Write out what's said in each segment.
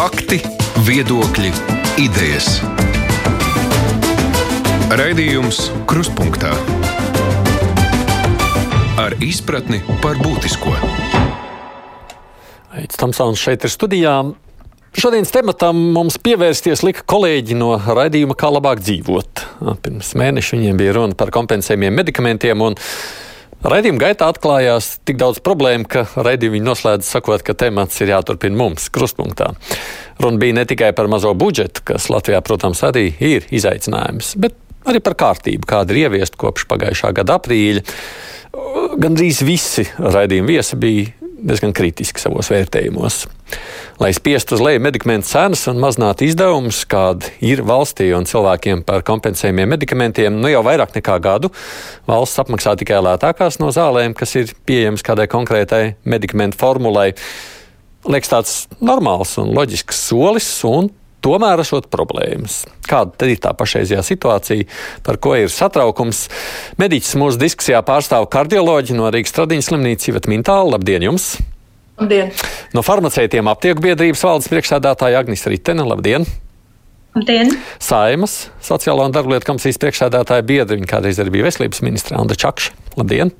Fakti, viedokļi, idejas. Raidījums Kruspunkta ar izpratni par būtisko. Aits Tamsons šeit ir studijā. Šodienas tematam mums pievērsties lika kolēģi no raidījuma Kā labāk dzīvot. Pirms mēneša viņiem bija runa par kompensējumiem medikamentiem. Raidījuma gaitā atklājās tik daudz problēmu, ka raidījumu noslēdz sakot, ka temats ir jāturpina mums, krustpunktā. Runa bija ne tikai par mazo budžetu, kas Latvijā, protams, arī ir izaicinājums, bet arī par kārtību, kāda ir ieviesta kopš pagājušā gada aprīļa. Gan drīz visi raidījuma viesi bija diezgan kritiski savos vērtējumos. Lai spiestu uz leju medikamentu cenas un mazinātu izdevumus, kādi ir valstī un cilvēkiem par kompensējumiem medikamentiem, nu jau vairāk nekā gadu valsts apmaksā tikai lētākās no zālēm, kas ir pieejamas kādai konkrētai medikamentu formulai. Liekas tāds normāls un loģisks solis, un tomēr esot problēmas. Kāda tad ir tā pašreizējā situācija, par ko ir satraukums? Mediķis mūsu diskusijā pārstāv kardioloģi no Rīgas Tradiņas slimnīcas Ivet Mintāla. Labdien jums! Labdien! No farmaceitiem aptieku biedrības valdes priekšsēdētāja Agnis Ritene. Labdien! Labdien! Saimas Sociālo un darblietu komisijas priekšsēdētāja biedra, viņa kādreiz arī bija veselības ministra Andra Čakša. Labdien!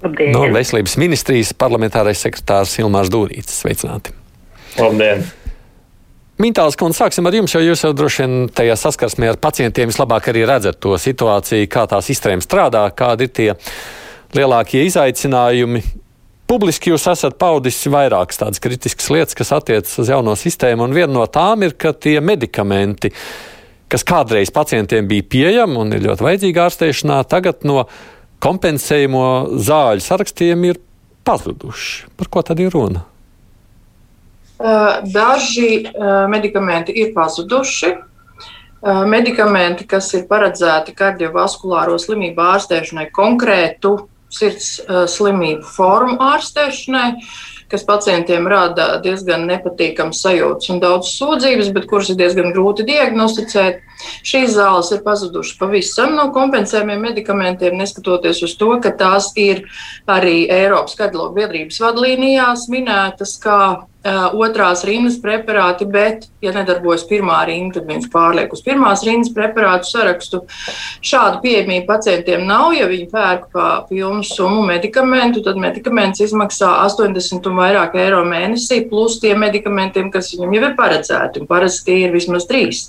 Labdien. No veselības ministrijas parlamentārais sekretārs Ilmārs Dūrītis. Sveicināti! Labdien! Mintāls kundze, sāksim ar jums, jo jūs jau droši vien tajā saskarsmē ar pacientiem vislabāk arī redzat to situāciju, kā tā sistēma strādā, kādi ir tie lielākie izaicinājumi. Publiski jūs esat paudis vairākas tādas kritiskas lietas, kas attiecas uz jauno sistēmu, un viena no tām ir, ka tie medikamenti, kas kādreiz pacientiem bija pieejami un ir ļoti vajadzīgi ārstēšanā, tagad no kompensējumu zāļu sarakstiem ir pazuduši. Par ko tad ir runa? Daži medikamenti ir pazuduši. Medikamenti, kas ir paredzēti kardiovaskulāro slimību ārstēšanai, konkrētu sirds slimību formu ārstēšanai, kas pacientiem rada diezgan nepatīkamas sajūtas un daudz sūdzības, bet kuras ir diezgan grūti diagnosticēt. Šīs zāles ir pazudušas pavisam no kompensējumiem medikamentiem, neskatoties uz to, ka tās ir arī Eiropas kardiologu biedrības vadlīnijās minētas kā Uh, otrās rindas preparāti, bet, ja nedarbojas pirmā rinda, tad viņš pārliek uz pirmās rindas preparātu sarakstu. Šādu pieejamību pacientiem nav. Ja viņi pērk pa pilnu summu medikamentu, tad medikaments izmaksā 80 un vairāk eiro mēnesī, plus tiem medikamentiem, kas viņam jau ir paredzēti, un parasti tie ir vismaz trīs.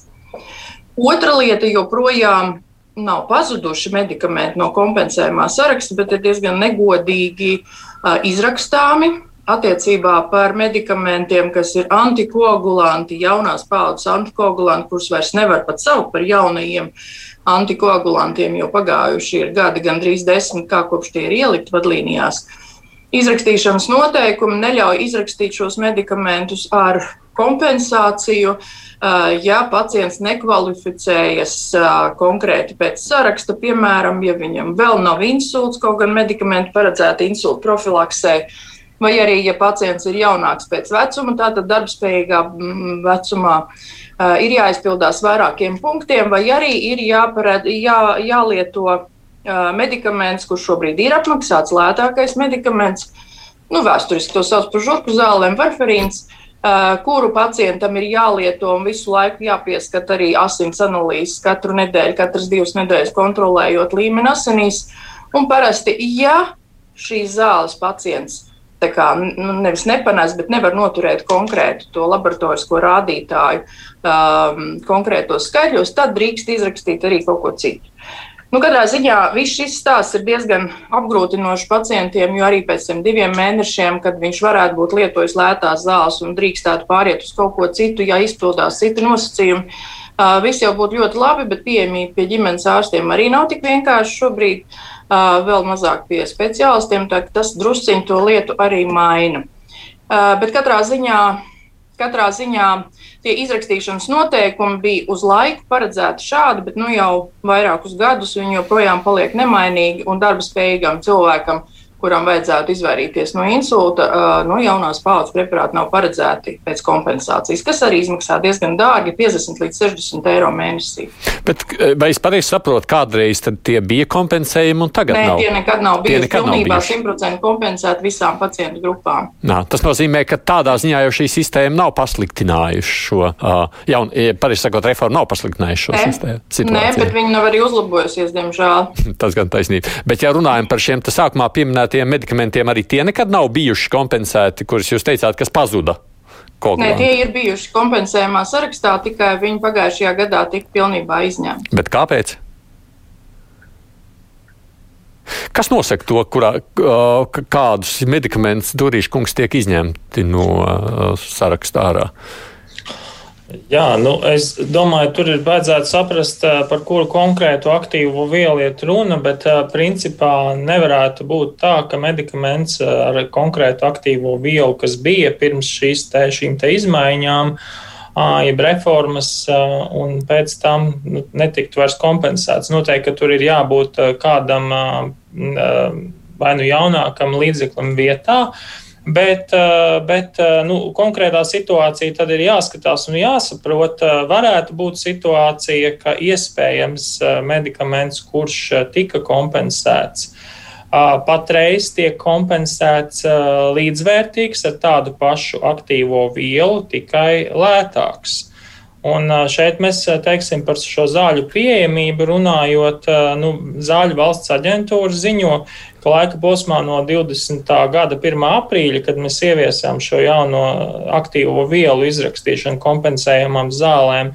Otra lieta joprojām nav pazuduši medikamenti no kompensējumā saraksta, bet ir diezgan negodīgi uh, izrakstāmi attiecībā par medikamentiem, kas ir antikoagulanti, jaunās paudzes antikoagulanti, kurus vairs nevar pat saukt par jaunajiem antikoagulantiem, jo pagājuši ir gadi gandrīz desmit, kā kopš tie ir ielikti vadlīnijās. Izrakstīšanas noteikumi neļauj izrakstīt šos medikamentus ar kompensāciju, ja pacients nekvalificējas konkrēti pēc saraksta, piemēram, ja viņam vēl nav insults, kaut gan medikamenti paredzēti insulta profilaksē, vai arī, ja pacients ir jaunāks pēc vecuma, tātad darbspējīgā mm, vecumā, ir jāizpildās vairākiem punktiem, vai arī ir jāpared, jā, jālieto medikaments, kurš šobrīd ir apmaksāts, lētākais medikaments. Nu, vēsturiski to sauc par žurku zālēm, varfarīns, kuru pacientam ir jālieto un visu laiku jāpieskat arī asins analīzes katru nedēļu, katras divas nedēļas kontrolējot līmeni asinīs. Un parasti, ja šīs zāles pacients kā, nu, nevis nepanāks, bet nevar noturēt konkrētu to laboratorisko rādītāju um, konkrētos skaļos, tad drīkst izrakstīt arī kaut ko citu. Nu, katrā ziņā viss šis stāsts ir diezgan apgrūtinošs pacientiem, jo arī pēc tam diviem mēnešiem, kad viņš varētu būt lietojis lētās zāles un drīkstētu pāriet uz kaut ko citu, ja izpildās citi nosacījumi, uh, viss jau būtu ļoti labi, bet pieejamība pie ģimenes ārstiem arī nav tik vienkārši šobrīd. Uh, vēl mazāk pie speciālistiem. Tas drusciņi to lietu arī maina. Bet katrā ziņā, katrā ziņā tie izrakstīšanas noteikumi bija uz laiku paredzēti šādi, bet nu jau vairākus gadus viņi joprojām paliek nemainīgi un darba spējīgam cilvēkam kuram vajadzētu izvairīties no insulta, no jaunās paudzes preparāti nav paredzēti pēc kompensācijas, kas arī izmaksā diezgan dārgi - 50 līdz 60 eiro mēnesī. Bet vai es pareizi saprotu, kādreiz tie bija kompensējumi un tagad Nē, nav? tie nekad nav bijuši nekad pilnībā bijuši. 100% kompensēti visām pacientu grupām. Nā, tas nozīmē, ka tādā ziņā jau šī sistēma nav pasliktinājusi šo, uh, jaun, pareizi sakot, reformu nav pasliktinājusi šo sistēmu. Nē, bet viņi nav arī uzlabojusies, diemžēl. Tas gan taisnība. Bet, ja runājam par šiem sākumā pieminētajiem medikamentiem, arī tie nekad nav bijuši kompensēti, kurus jūs teicāt, kas pazuda. Nē, tie ir bijuši kompensējumā sarakstā, tikai viņi pagājušajā gadā tika pilnībā izņemti. Bet kāpēc? Kas nosaka to, kurā, kādus medikamentus Durīša kungs tiek izņemti no sarakstā ārā? Jā, nu, es domāju, tur ir vajadzētu saprast, par kuru konkrētu aktīvu vielu iet runa, bet principā nevarētu būt tā, ka medikaments ar konkrētu aktīvo vielu, kas bija pirms šīs te, šīm te izmaiņām, jeb reformas, un pēc tam nu, netiktu vairs kompensēts. Noteikti, ka tur ir jābūt kādam vai nu jaunākam līdzeklim vietā. Bet, bet nu, konkrētā situācija tad ir jāskatās un jāsaprot. Varētu būt situācija, ka iespējams medikaments, kurš tika kompensēts, patreiz tiek kompensēts līdzvērtīgs ar tādu pašu aktīvo vielu, tikai lētāks. Un šeit mēs teiksim par šo zāļu pieejamību runājot, nu, Zāļu valsts aģentūra ziņo, ka laika posmā no 20. gada 1. aprīļa, kad mēs ieviesām šo jauno aktīvo vielu izrakstīšanu kompensējumam zālēm,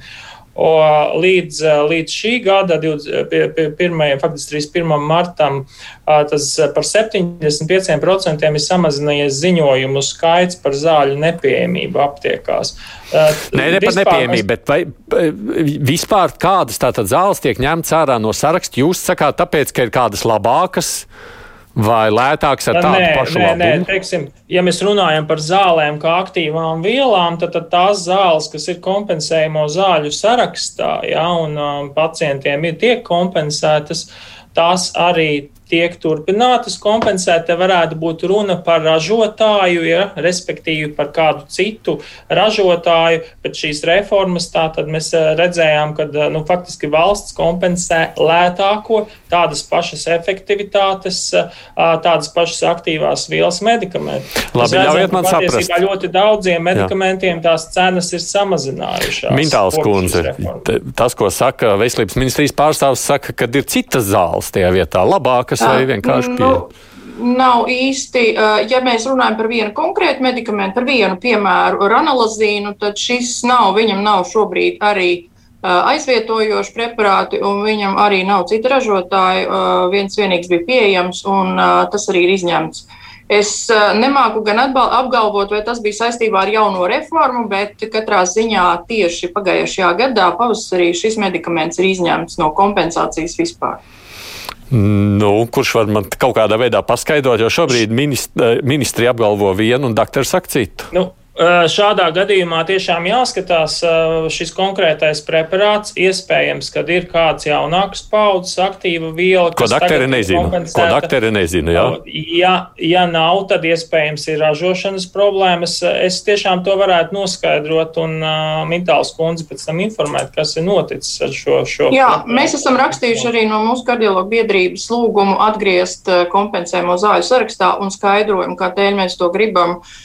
līdz, līdz šī gada 1. faktiski 31. martam tas par 75% ir samazinājies ziņojumu skaits par zāļu nepieejamību aptiekās. Nē, ne par nepieejamību, bet vai vispār kādas tātad zāles tiek ņemts ārā no saraksta? Jūs sakāt, tāpēc, ka ir kādas labākas? Vai lētāks ar tādu nē, pašu nē, labumu? nē, teiksim, ja mēs runājam par zālēm kā aktīvām vielām, tad, tad tās zāles, kas ir kompensējumu zāļu sarakstā, ja, un um, pacientiem ir tiek kompensētas, tās arī tiek turpinātas kompensēt. Te varētu būt runa par ražotāju, ja, respektīvi par kādu citu ražotāju, bet šīs reformas tātad mēs redzējām, ka nu, faktiski valsts kompensē lētāko, tādas pašas efektivitātes, tādas pašas aktīvās vielas medikamentu. Labi, ļaujiet man saprast. Ļoti daudziem medikamentiem Jā. tās cenas ir samazinājušās. Mintāls kundze, tas, ko saka veselības ministrijas pārstāvs, saka, ka ir citas zāles tajā vietā labākas kas vai vienkārši pieeja? Nu, nav īsti, ja mēs runājam par vienu konkrētu medikamentu, par vienu piemēru, ranalazīnu, tad šis nav, viņam nav šobrīd arī aizvietojoši preparāti, un viņam arī nav cita ražotāja. Viens vienīgs bija pieejams, un tas arī ir izņemts. Es nemāku gan apgalvot, vai tas bija saistībā ar jauno reformu, bet katrā ziņā tieši pagājušajā gadā pavasarī šis medikaments ir izņemts no kompensācijas vispār. Nu, kurš var man kaut kādā veidā paskaidrot, jo šobrīd ministri, ministri apgalvo vienu un doktori saka citu? Nu. Šādā gadījumā tiešām jāskatās šis konkrētais preparāts. Iespējams, ka ir kāds jaunāks paudzes aktīva viela, ko doktori nezina. Ko doktori nezina jā. Ja, ja nav, tad iespējams ir ražošanas problēmas. Es tiešām to varētu noskaidrot un uh, Mintāls kundze pēc tam informēt, kas ir noticis ar šo. šo jā, preparātu. mēs esam rakstījuši arī no mūsu kardiologu biedrības lūgumu atgriezt kompensējumu zāļu sarakstā un skaidrojumu, kādēļ mēs to gribam. Uh,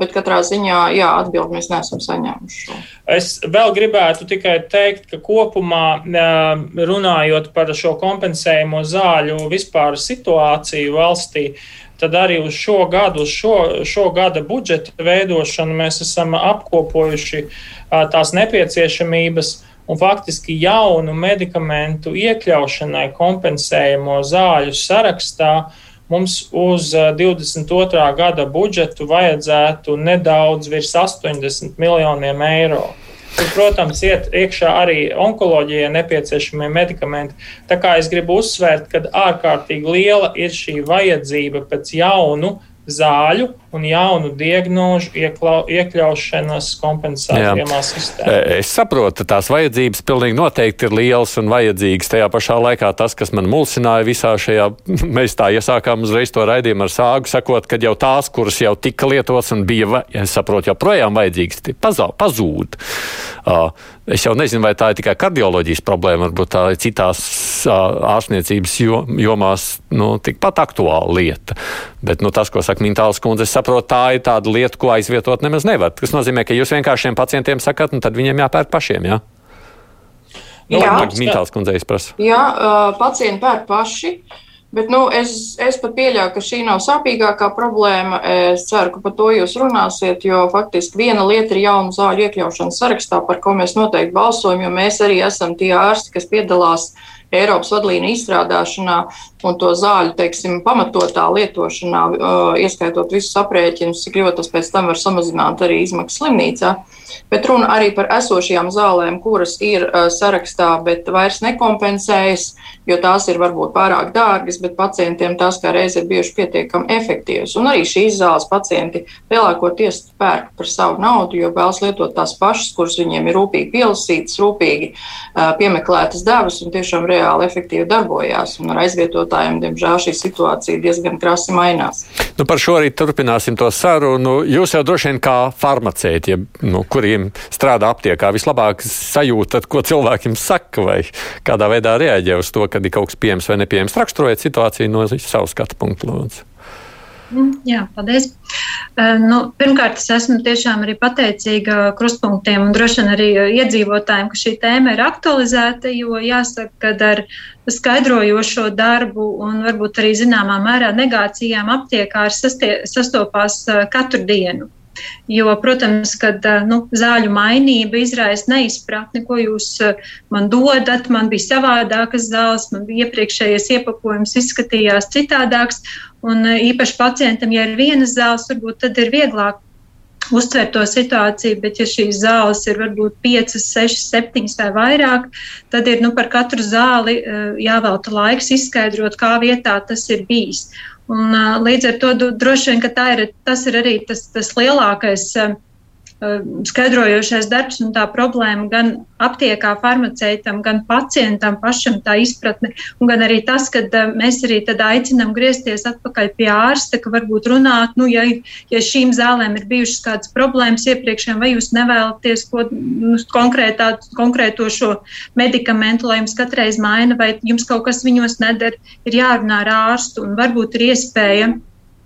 bet katrā ziņā, jā, atbildi mēs neesam saņēmuši. Šo. Es vēl gribētu tikai teikt, ka kopumā uh, runājot par šo kompensējumu zāļu vispār situāciju valstī, tad arī uz šo gadu, uz šo, šo gada budžeta veidošanu mēs esam apkopojuši uh, tās nepieciešamības un faktiski jaunu medikamentu iekļaušanai kompensējumu zāļu sarakstā mums uz 22. gada budžetu vajadzētu nedaudz virs 80 miljoniem eiro. Tur, protams, iet iekšā arī onkoloģijai nepieciešamie medikamenti. Tā kā es gribu uzsvērt, ka ārkārtīgi liela ir šī vajadzība pēc jaunu zāļu un jaunu diagnožu iekļaušanas kompensējumā sistēmā. E, es saprotu, tās vajadzības pilnīgi noteikti ir lielas un vajadzīgas. Tajā pašā laikā tas, kas man mulsināja visā šajā, mēs tā iesākām uzreiz to raidījumu ar sāgu, sakot, ka jau tās, kuras jau tika lietotas un bija, es saprotu, joprojām vajadzīgas, pazūd. Es jau nezinu, vai tā ir tikai kardioloģijas problēma, varbūt tā ir citās ārstniecības jomās nu, tikpat aktuāla lieta. Bet nu, tas, ko saka Mintāls kundze, es saprotu, tā ir tāda lieta, ko aizvietot nemaz nevar. Tas nozīmē, ka jūs vienkārši šiem pacientiem sakat, un tad viņiem jāpērk pašiem. Jā? Nu, jā, Mintāls kundze, es prasu. Jā, pacienti pērk paši. Bet nu, es, es pat pieļauju, ka šī nav sāpīgākā problēma. Es ceru, ka par to jūs runāsiet, jo faktiski viena lieta ir jaunu zāļu iekļaušana sarakstā, par ko mēs noteikti balsojam, jo mēs arī esam tie ārsti, kas piedalās Eiropas vadlīniju izstrādāšanā un to zāļu teiksim, pamatotā lietošanā, ieskaitot visus aprēķinus, cik ļoti tas pēc tam var samazināt arī izmaksas slimnīcā. Bet runa arī par esošajām zālēm, kuras ir sarakstā, bet vairs nekompensējas, jo tās ir varbūt pārāk dārgas, bet pacientiem tās kā reiz ir bijušas pietiekami efektīvas. Un arī šīs zāles pacienti lielākoties pērk par savu naudu, jo vēlas lietot tās pašas, kuras viņiem ir rūpīgi pielasītas, rūpīgi piemeklētas devas un tiešām reāli efektīvi darbojās. Un ar aizvietotājiem, diemžēl, šī situācija diezgan krasi mainās. Nu, par šo arī turpināsim to sarunu. Jūs jau droši vien kā farmaceiti, ja, nu, kuriem strādā aptiekā, vislabāk sajūtat, ko cilvēkiem saka, vai kādā veidā reaģē uz to, kad ir kaut kas pieejams vai nepieejams. Raksturojiet situāciju no savas skatu punktu, lūdzu. Mm, jā, paldies. Nu, pirmkārt, es esmu tiešām arī pateicīga krustpunktiem un droši vien arī iedzīvotājiem, ka šī tēma ir aktualizēta, jo jāsaka, ka ar skaidrojošo darbu un varbūt arī zināmā mērā negācijām aptiekā sastopās katru dienu. Jo, protams, kad nu, zāļu mainība izraisa neizpratni, ko jūs man dodat. Man bija savādākas zāles, man bija iepriekšējais iepakojums, izskatījās citādāks. Un īpaši pacientam, ja ir vienas zāles, varbūt tad ir vieglāk uztvert to situāciju, bet ja šīs zāles ir varbūt 5, 6, 7 vai vairāk, tad ir nu, par katru zāli jāvelta laiks izskaidrot, kā vietā tas ir bijis. Un, līdz ar to droši vien ir, tas ir arī tas, tas lielākais skaidrojošais darbs un tā problēma gan aptiekā farmaceitam, gan pacientam pašam tā izpratne, un gan arī tas, ka mēs arī tad aicinam griezties atpakaļ pie ārsta, ka varbūt runāt, nu, ja, ja šīm zālēm ir bijušas kādas problēmas iepriekšējām, vai jūs nevēlaties ko nu, konkrētā, konkrēto šo medikamentu, lai jums katreiz maina, vai jums kaut kas viņos nedara, ir jārunā ar ārstu un varbūt ir iespēja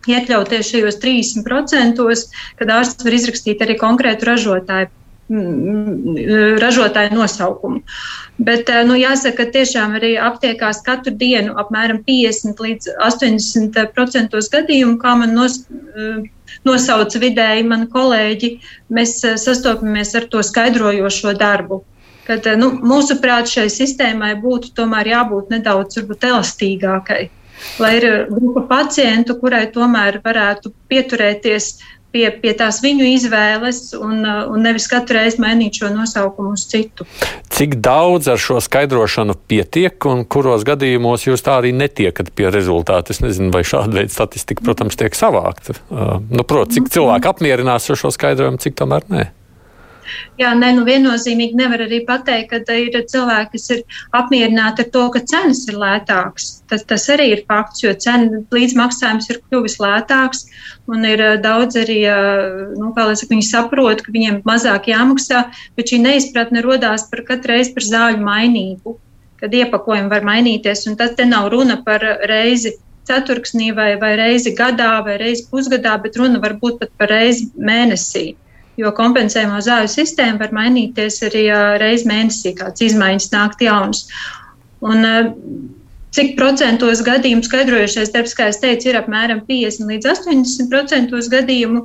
iekļauties šajos 30%, kad ārsts var izrakstīt arī konkrētu ražotāju ražotāju nosaukumu. Bet nu, jāsaka, ka tiešām arī aptiekās katru dienu apmēram 50 līdz 80% gadījumu, kā man nos, nosauca vidēji mani kolēģi, mēs sastopamies ar to skaidrojošo darbu. Kad, nu, mūsuprāt, šai sistēmai būtu tomēr jābūt nedaudz varbūt, elastīgākai lai ir uh, grupa pacientu, kurai tomēr varētu pieturēties pie, pie tās viņu izvēles un, uh, un nevis katru reizi mainīt šo nosaukumu uz citu. Cik daudz ar šo skaidrošanu pietiek un kuros gadījumos jūs tā arī netiekat pie rezultātu? Es nezinu, vai šāda veida statistika, protams, tiek savākta. Uh, nu, protams, cik cilvēki apmierinās ar šo skaidrojumu, cik tomēr nē. Jā, nē, nu viennozīmīgi nevar arī pateikt, ka ir cilvēki, kas ir apmierināti ar to, ka cenas ir lētākas. Tas, tas arī ir fakts, jo cena līdzmaksājums ir kļuvis lētāks un ir daudz arī, nu, kā lai saka, viņi saprot, ka viņiem mazāk jāmaksā, bet šī neizpratne rodās par katru reizi par zāļu mainību, kad iepakojumi var mainīties, un tad te nav runa par reizi ceturksnī vai, vai reizi gadā vai reizi pusgadā, bet runa var būt pat par reizi mēnesī jo kompensējamo zāļu sistēma var mainīties arī reiz mēnesī, kāds izmaiņas nākt jaunas. Un, Cik procentos gadījumu skaidrojušais darbs, kā es teicu, ir apmēram 50 līdz 80% gadījumu.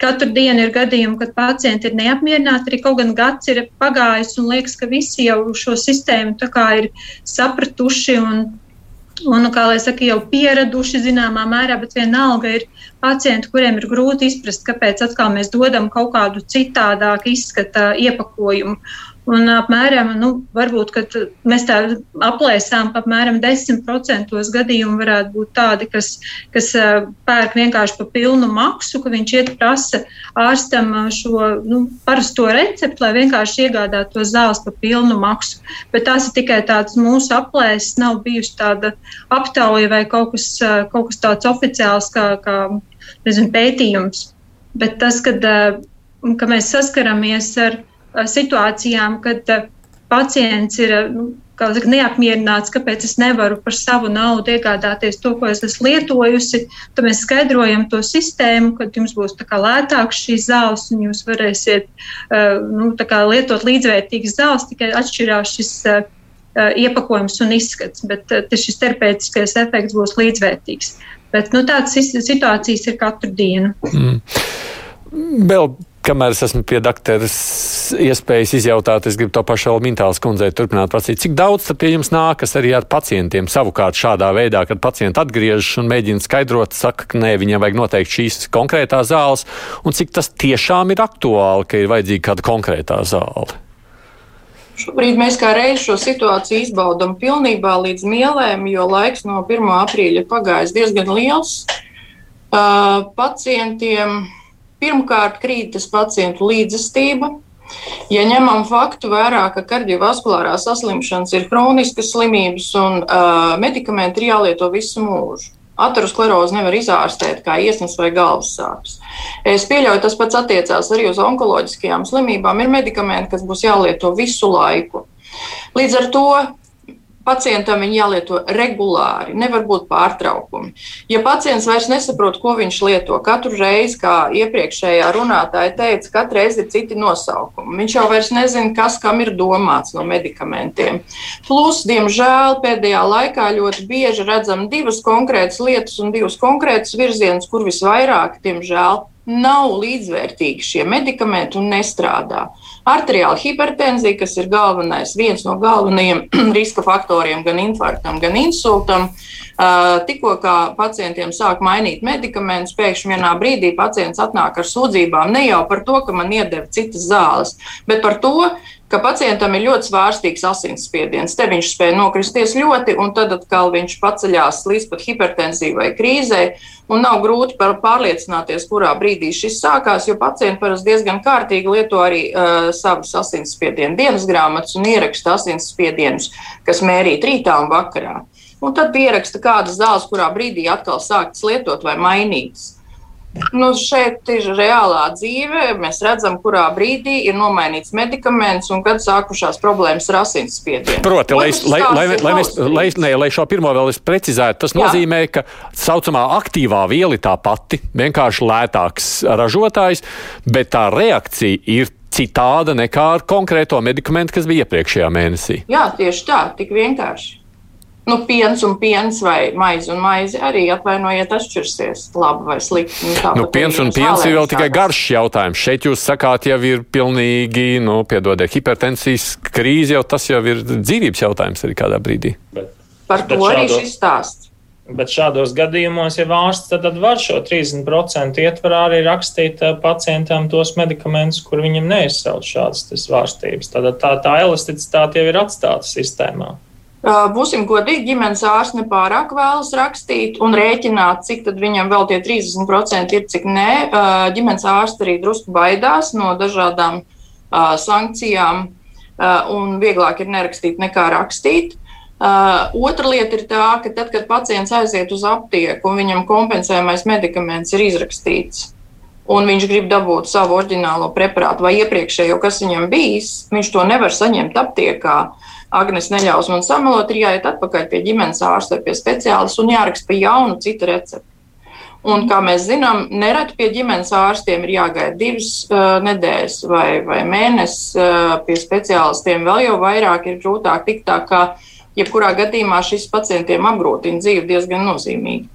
Katru dienu ir gadījumi, kad pacienti ir neapmierināti. Arī kaut gan gads ir pagājis un liekas, ka visi jau šo sistēmu ir sapratuši un un, kā lai saka, jau pieraduši zināmā mērā, bet vienalga ir pacienti, kuriem ir grūti izprast, kāpēc atkal mēs dodam kaut kādu citādāku izskata iepakojumu. Un apmēram, nu, varbūt, kad mēs tā aplēsām, apmēram 10% gadījumu varētu būt tādi, kas, kas pērk vienkārši pa pilnu maksu, ka viņš iet prasa ārstam šo nu, parasto recepti, lai vienkārši iegādātu to zāles pa pilnu maksu. Bet tās ir tikai tādas mūsu aplēses, nav bijusi tāda aptauja vai kaut kas, kaut kas tāds oficiāls kā, kā nezinu, pētījums. Bet tas, kad, ka mēs saskaramies ar situācijām, kad pacients ir nu, saka, neapmierināts, kāpēc es nevaru par savu naudu iegādāties to, ko es esmu lietojusi. Tad mēs skaidrojam to sistēmu, kad jums būs lētāks šīs zāles, un jūs varēsiet nu, lietot līdzvērtīgas zāles, tikai atšķirās šis iepakojums un izskats, bet šis terapeitiskais efekts būs līdzvērtīgs. Bet nu, tādas situācijas ir katru dienu. Mm. Vēl kamēr es esmu pie doktoras iespējas izjautāt, es gribu to pašu Mintālas kundzei turpināt prasīt, cik daudz pie jums nākas arī ar pacientiem savukārt šādā veidā, kad pacienti atgriežas un mēģina skaidrot, saka, ka nē, viņiem vajag noteikti šīs konkrētās zāles, un cik tas tiešām ir aktuāli, ka ir vajadzīga kāda konkrētā zāle. Šobrīd mēs kā reiz šo situāciju izbaudām pilnībā līdz mielēm, jo laiks no 1. aprīļa pagājis diezgan liels. Uh, pacientiem Pirmkārt, krītas pacientu līdzestība. Ja ņemam faktu vērā, ka kardiovaskulārās saslimšanas ir hroniskas slimības un uh, medikamenti ir jālieto visu mūžu. Aterosklerozi nevar izārstēt kā iesnas vai galvas sāpes. Es pieļauju, tas pats attiecās arī uz onkoloģiskajām slimībām. Ir medikamenti, kas būs jālieto visu laiku. Līdz ar to Pacientam viņi jālieto regulāri, nevar būt pārtraukumi. Ja pacients vairs nesaprot, ko viņš lieto, katru reizi, kā iepriekšējā runātāja teica, katru reizi ir citi nosaukumi. Viņš jau vairs nezina, kas kam ir domāts no medikamentiem. Plus, diemžēl, pēdējā laikā ļoti bieži redzam divas konkrētas lietas un divus konkrētus virzienus, kur visvairāk, diemžēl, nav līdzvērtīgi šie medikamenti un nestrādā. Arteriāla hipertenzija, kas ir galvenais, viens no galvenajiem riska faktoriem gan infarktam, gan insultam, tikko pacientiem sāk mainīt medikamentus, pēkšņi vienā brīdī pacients atnāk ar sūdzībām ne jau par to, ka man iedeva citas zāles, bet par to, ka pacientam ir ļoti svārstīgs asinsspiediens. Te viņš spēja nokristies ļoti, un tad atkal viņš paceļās līdz pat hipertenzijai vai krīzē. Nav grūti pārliecināties, kurā brīdī šis sākās, jo pacienti parasti diezgan kārtīgi lieto arī uh, savus asinsspiedienu dienas grāmatas un ieraksta asinsspiedienus, kas mērīt rītā un vakarā. Un tad pieraksta kādas zāles, kurā brīdī atkal sāktas lietot vai mainītas. Nu, šeit ir reālā dzīve. Mēs redzam, kurā brīdī ir nomainīts medikaments un kad sākušās problēmas ar asinsspiedienu. Proti, lai, lai, lai, lai, mēs, lai, ne, lai šo pirmo vēl es precizētu, tas Jā. nozīmē, ka saucamā aktīvā viela ir tā pati, vienkārši lētāks ražotājs, bet tā reakcija ir citāda nekā ar konkrēto medikamentu, kas bija iepriekšējā mēnesī. Jā, tieši tā, tik vienkārši nu, piens un piens vai maize un maize arī atvainojiet, atšķirsies labi vai slikti. Nu, nu, piens un piens ir vēl tikai garš jautājums. Šeit jūs sakāt, jau ir pilnīgi, nu, piedodiet, hipertensijas krīze, jau tas jau ir dzīvības jautājums arī kādā brīdī. Bet, Par to arī šādos, šis stāsts. Bet šādos gadījumos, ja ārsts tad var šo 30% ietvarā arī rakstīt eh, pacientam tos medikamentus, kur viņam neizsauc šādas svārstības. Tad tā, tā elasticitāte jau ir atstāta sistēmā. Būsim godīgi, ģimenes ārsts nepārāk vēlas rakstīt un rēķināt, cik viņam vēl tie 30% ir, cik nē. Ģimenes ārsts arī drusku baidās no dažādām sankcijām, un vieglāk ir nerakstīt nekā rakstīt. Otra lieta ir tā, ka tad, kad pacients aiziet uz aptieku un viņam kompensējamais medikaments ir izrakstīts, un viņš grib dabūt savu oriģinālo preparātu vai iepriekšējo, kas viņam bijis, viņš to nevar saņemt aptiekā. Agnes neļaus man samalot, ir jāiet atpakaļ pie ģimenes ārsta vai pie speciālista un jāraksta pa jaunu citu recepti. Un, kā mēs zinām, nereti pie ģimenes ārstiem ir jāgaida divas uh, nedēļas vai, vai mēnesis. Uh, pie speciālistiem vēl jau vairāk ir grūtāk tikt tā, ka jebkurā gadījumā šis pacientiem apgrūtina dzīvi diezgan nozīmīgi.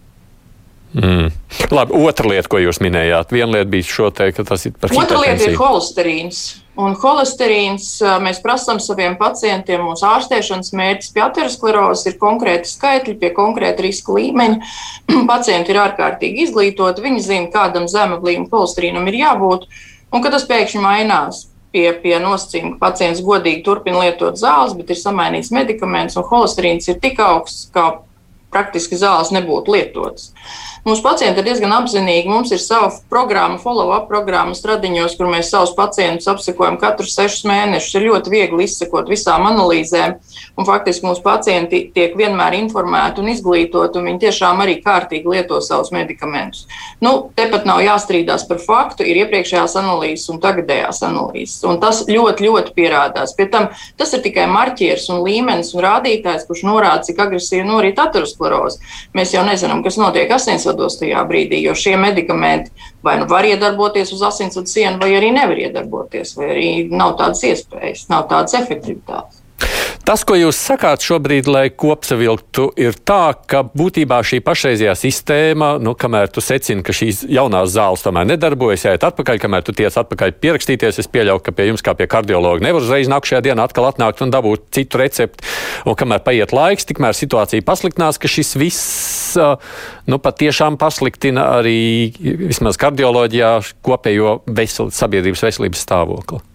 Mm. Labi, otra lieta, ko jūs minējāt, viena lieta bija šo te, ka tas ir par Otra lieta ir holesterīns. Un holesterīns mēs prasām saviem pacientiem. Mūsu ārstēšanas mērķis pie aterosklerozes ir konkrēti skaitļi, pie konkrēta riska līmeņa. Pacienti ir ārkārtīgi izglītoti, viņi zina, kādam zema līmeņa holesterīnam ir jābūt. Un kad tas pēkšņi mainās, pie, pie nosacījuma, ka pacients godīgi turpina lietot zāles, bet ir samainīts medikaments un holesterīns ir tik augsts, ka praktiski zāles nebūtu lietotas. Mūsu pacienti ir diezgan apzinīgi. Mums ir sava programma, follow-up programma stradiņos, kur mēs savus pacientus apsekojam katrus sešus mēnešus. Ir ļoti viegli izsekot visām analīzēm. Un faktiski mūsu pacienti tiek vienmēr informēti un izglītoti, un viņi tiešām arī kārtīgi lieto savus medikamentus. Nu, tepat nav jāstrīdās par faktu, ir iepriekšējās analīzes un tagadējās analīzes. Un tas ļoti, ļoti pierādās. Pie tam tas ir tikai marķieris un līmenis un rādītājs, kurš norāda, cik agresīvi norit ateroskleroze. Mēs jau nezinām, kas notiek asinsvadā neatrodos tajā brīdī, jo šie medikamenti vai nu var iedarboties uz asinsvadu sienu, vai arī nevar iedarboties, vai arī nav tādas iespējas, nav tādas efektivitātes. Tas, ko jūs sakāt šobrīd, lai kopsavilktu, ir tā, ka būtībā šī pašreizējā sistēma, nu, kamēr tu secini, ka šīs jaunās zāles tomēr nedarbojas, jāiet atpakaļ, kamēr tu tiec atpakaļ pierakstīties, es pieļauju, ka pie jums kā pie kardiologa nevar uzreiz nākamajā dienā atkal atnākt un dabūt citu recepti. Un kamēr paiet laiks, tikmēr situācija pasliktinās, ka šis viss, nu, patiešām pasliktina arī vismaz kardioloģijā kopējo vesel, sabiedrības veselības stāvokli.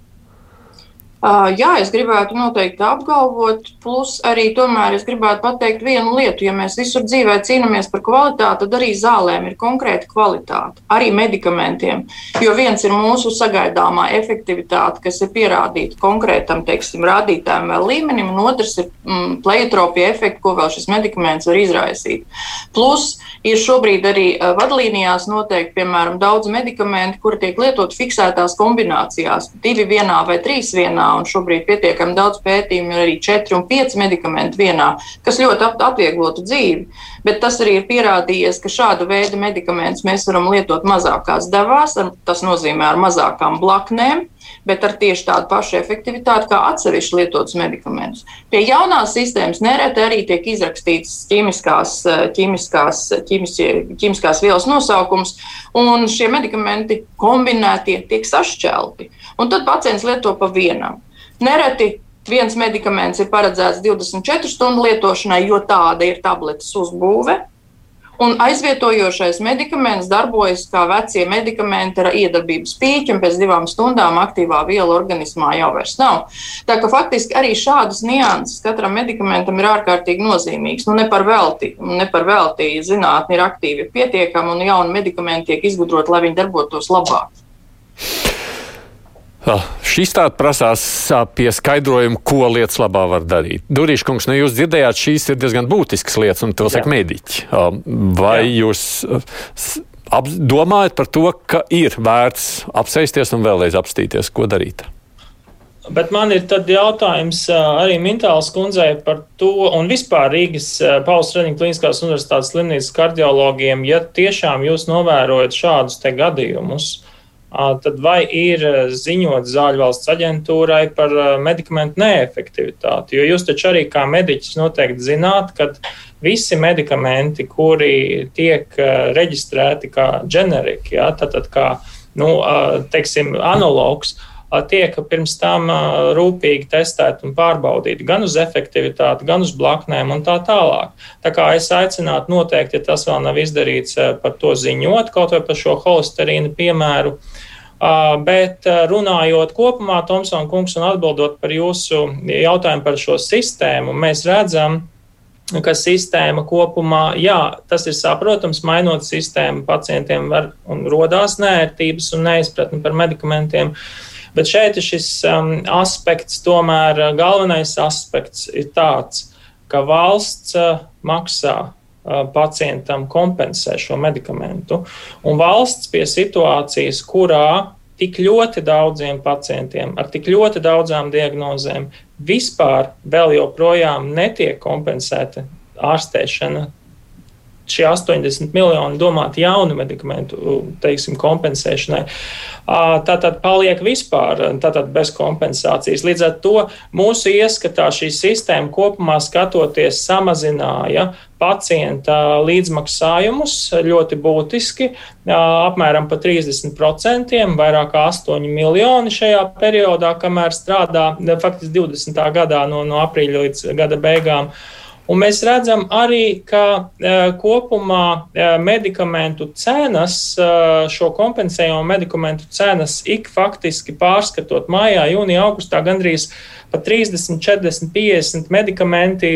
Jā, es gribētu noteikti apgalvot, plus arī tomēr es gribētu pateikt vienu lietu. Ja mēs visur dzīvē cīnāmies par kvalitāti, tad arī zālēm ir konkrēta kvalitāte, arī medikamentiem. Jo viens ir mūsu sagaidāmā efektivitāte, kas ir pierādīta konkrētam teiksim, rādītājam vai līmenim, un otrs ir mm, pleiotropija efekts, ko vēl šis medikaments var izraisīt. Plus ir šobrīd arī vadlīnijās noteikti, piemēram, daudz medikamentu, kuri tiek lietot fiksētās kombinācijās, divi vienā vai trīs vienā un šobrīd pietiekami daudz pētījumu ir arī 4 un 5 medikamenti vienā, kas ļoti atvieglotu dzīvi. Bet tas arī ir pierādījies, ka šāda veida medikamentus mēs varam lietot mazākās devās, tas nozīmē ar mazākām blaknēm bet ar tieši tādu pašu efektivitāti kā atsevišķi lietotus medikamentus. Pie jaunās sistēmas nereti arī tiek izrakstīts ķīmiskās, ķīmiskās, ķīmiskie, ķīmiskās vielas nosaukums, un šie medikamenti kombinētie tiek sašķelti. Un tad pacients lieto pa vienam. Nereti viens medikaments ir paredzēts 24 stundu lietošanai, jo tāda ir tabletes uzbūve. Un aizvietojošais medikaments darbojas kā vecie medikamenti ar iedarbības pīķi, un pēc divām stundām aktīvā viela organismā jau vairs nav. Tā ka faktiski arī šādas nianses katram medikamentam ir ārkārtīgi nozīmīgas. Nu, ne par velti, ne par velti zinātni ir aktīvi pietiekami, un jauni medikamenti tiek izgudroti, lai viņi darbotos labāk. Šis tāds prasās pie skaidrojuma, ko lietas labā var darīt. Durīša kungs, nu jūs dzirdējāt, šīs ir diezgan būtiskas lietas, un to saka mediķi. Vai Jā. jūs domājat par to, ka ir vērts apsēsties un vēlreiz apstīties, ko darīt? Bet man ir jautājums arī Mintālas kundzei par to, un vispār Rīgas Pauls Redņģa Kliniskās universitātes slimnīcas kardiologiem, ja tiešām jūs novērojat šādus te gadījumus, tad vai ir ziņot zāļu valsts aģentūrai par medikamentu neefektivitāti? Jo jūs taču arī kā mediķis noteikti zināt, ka visi medikamenti, kuri tiek reģistrēti kā ģeneriki, ja, tātad kā nu, teiksim, analogs, tiek pirms tam rūpīgi testēti un pārbaudīti gan uz efektivitāti, gan uz blaknēm un tā tālāk. Tā kā es aicinātu noteikti, ja tas vēl nav izdarīts, par to ziņot, kaut vai par šo holesterīnu piemēru. Bet runājot kopumā, Tomsona kungs, un atbildot par jūsu jautājumu par šo sistēmu, mēs redzam, ka sistēma kopumā, jā, tas ir saprotams, mainot sistēmu, pacientiem var un rodās nērtības un neizpratni par medikamentiem. Uh, Bet šeit ir šis um, aspekts, tomēr uh, galvenais aspekts ir tāds, ka valsts uh, maksā uh, pacientam kompensē šo medikamentu. Un valsts pie situācijas, kurā tik ļoti daudziem pacientiem ar tik ļoti daudzām diagnozēm vispār vēl joprojām netiek kompensēta ārstēšana šie 80 miljoni domāti jaunu medikamentu teiksim, kompensēšanai. Tātad paliek vispār tātad bez kompensācijas. Līdz ar to mūsu ieskatā šī sistēma kopumā skatoties samazināja pacienta līdzmaksājumus ļoti būtiski, apmēram par 30%, vairāk kā 8 miljoni šajā periodā, kamēr strādā faktiski 20. gadā no, no aprīļa līdz gada beigām. Un mēs redzam arī, ka kopumā medikamentu cenas, šo kompensējumu medikamentu cenas ik faktiski pārskatot mājā, jūnijā, augustā gandrīz pa 30, 40, 50 medikamenti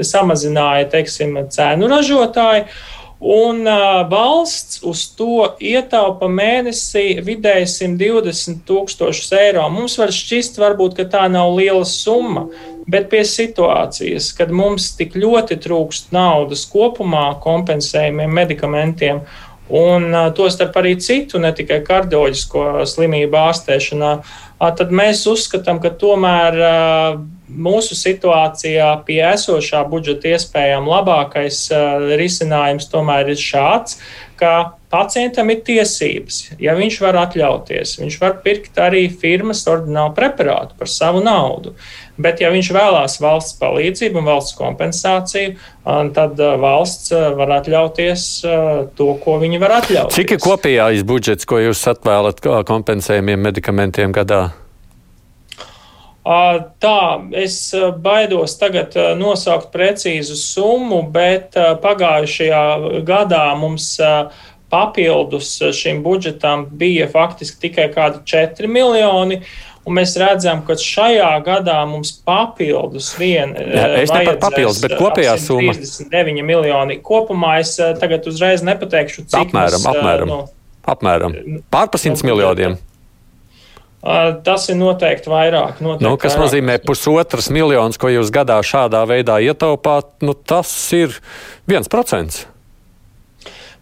samazināja, teiksim, cenu ražotāji. Un uh, valsts uz to ietaupa mēnesī vidēji 120 tūkstošus eiro. Mums var šķist, varbūt, ka tā nav liela summa, bet pie situācijas, kad mums tik ļoti trūkst naudas kopumā kompensējumiem medikamentiem, un tostarp arī citu, ne tikai kardioloģisko slimību ārstēšanā, tad mēs uzskatām, ka tomēr mūsu situācijā pie esošā budžeta iespējām labākais risinājums tomēr ir šāds, ka pacientam ir tiesības, ja viņš var atļauties, viņš var pirkt arī firmas ordinālu preparātu par savu naudu. Bet, ja viņš vēlās valsts palīdzību un valsts kompensāciju, tad valsts var atļauties to, ko viņi var atļauties. Cik ir kopējais budžets, ko jūs atvēlat kompensējumiem medikamentiem gadā? Tā, es baidos tagad nosaukt precīzu summu, bet pagājušajā gadā mums papildus šim budžetam bija faktiski tikai kādi 4 miljoni. Un mēs redzam, ka šajā gadā mums papildus vien ir papildus, bet kopējā summa - 39 miljoni. Kopumā es tagad uzreiz nepateikšu, cik apmēram, mums, apmēram, no, apmēram. pārpa simts miljoniem. Tas ir noteikti vairāk. Noteikti Nu, kas vairāk. nozīmē pusotras miljonus, ko jūs gadā šādā veidā ietaupāt, nu, tas ir viens procents.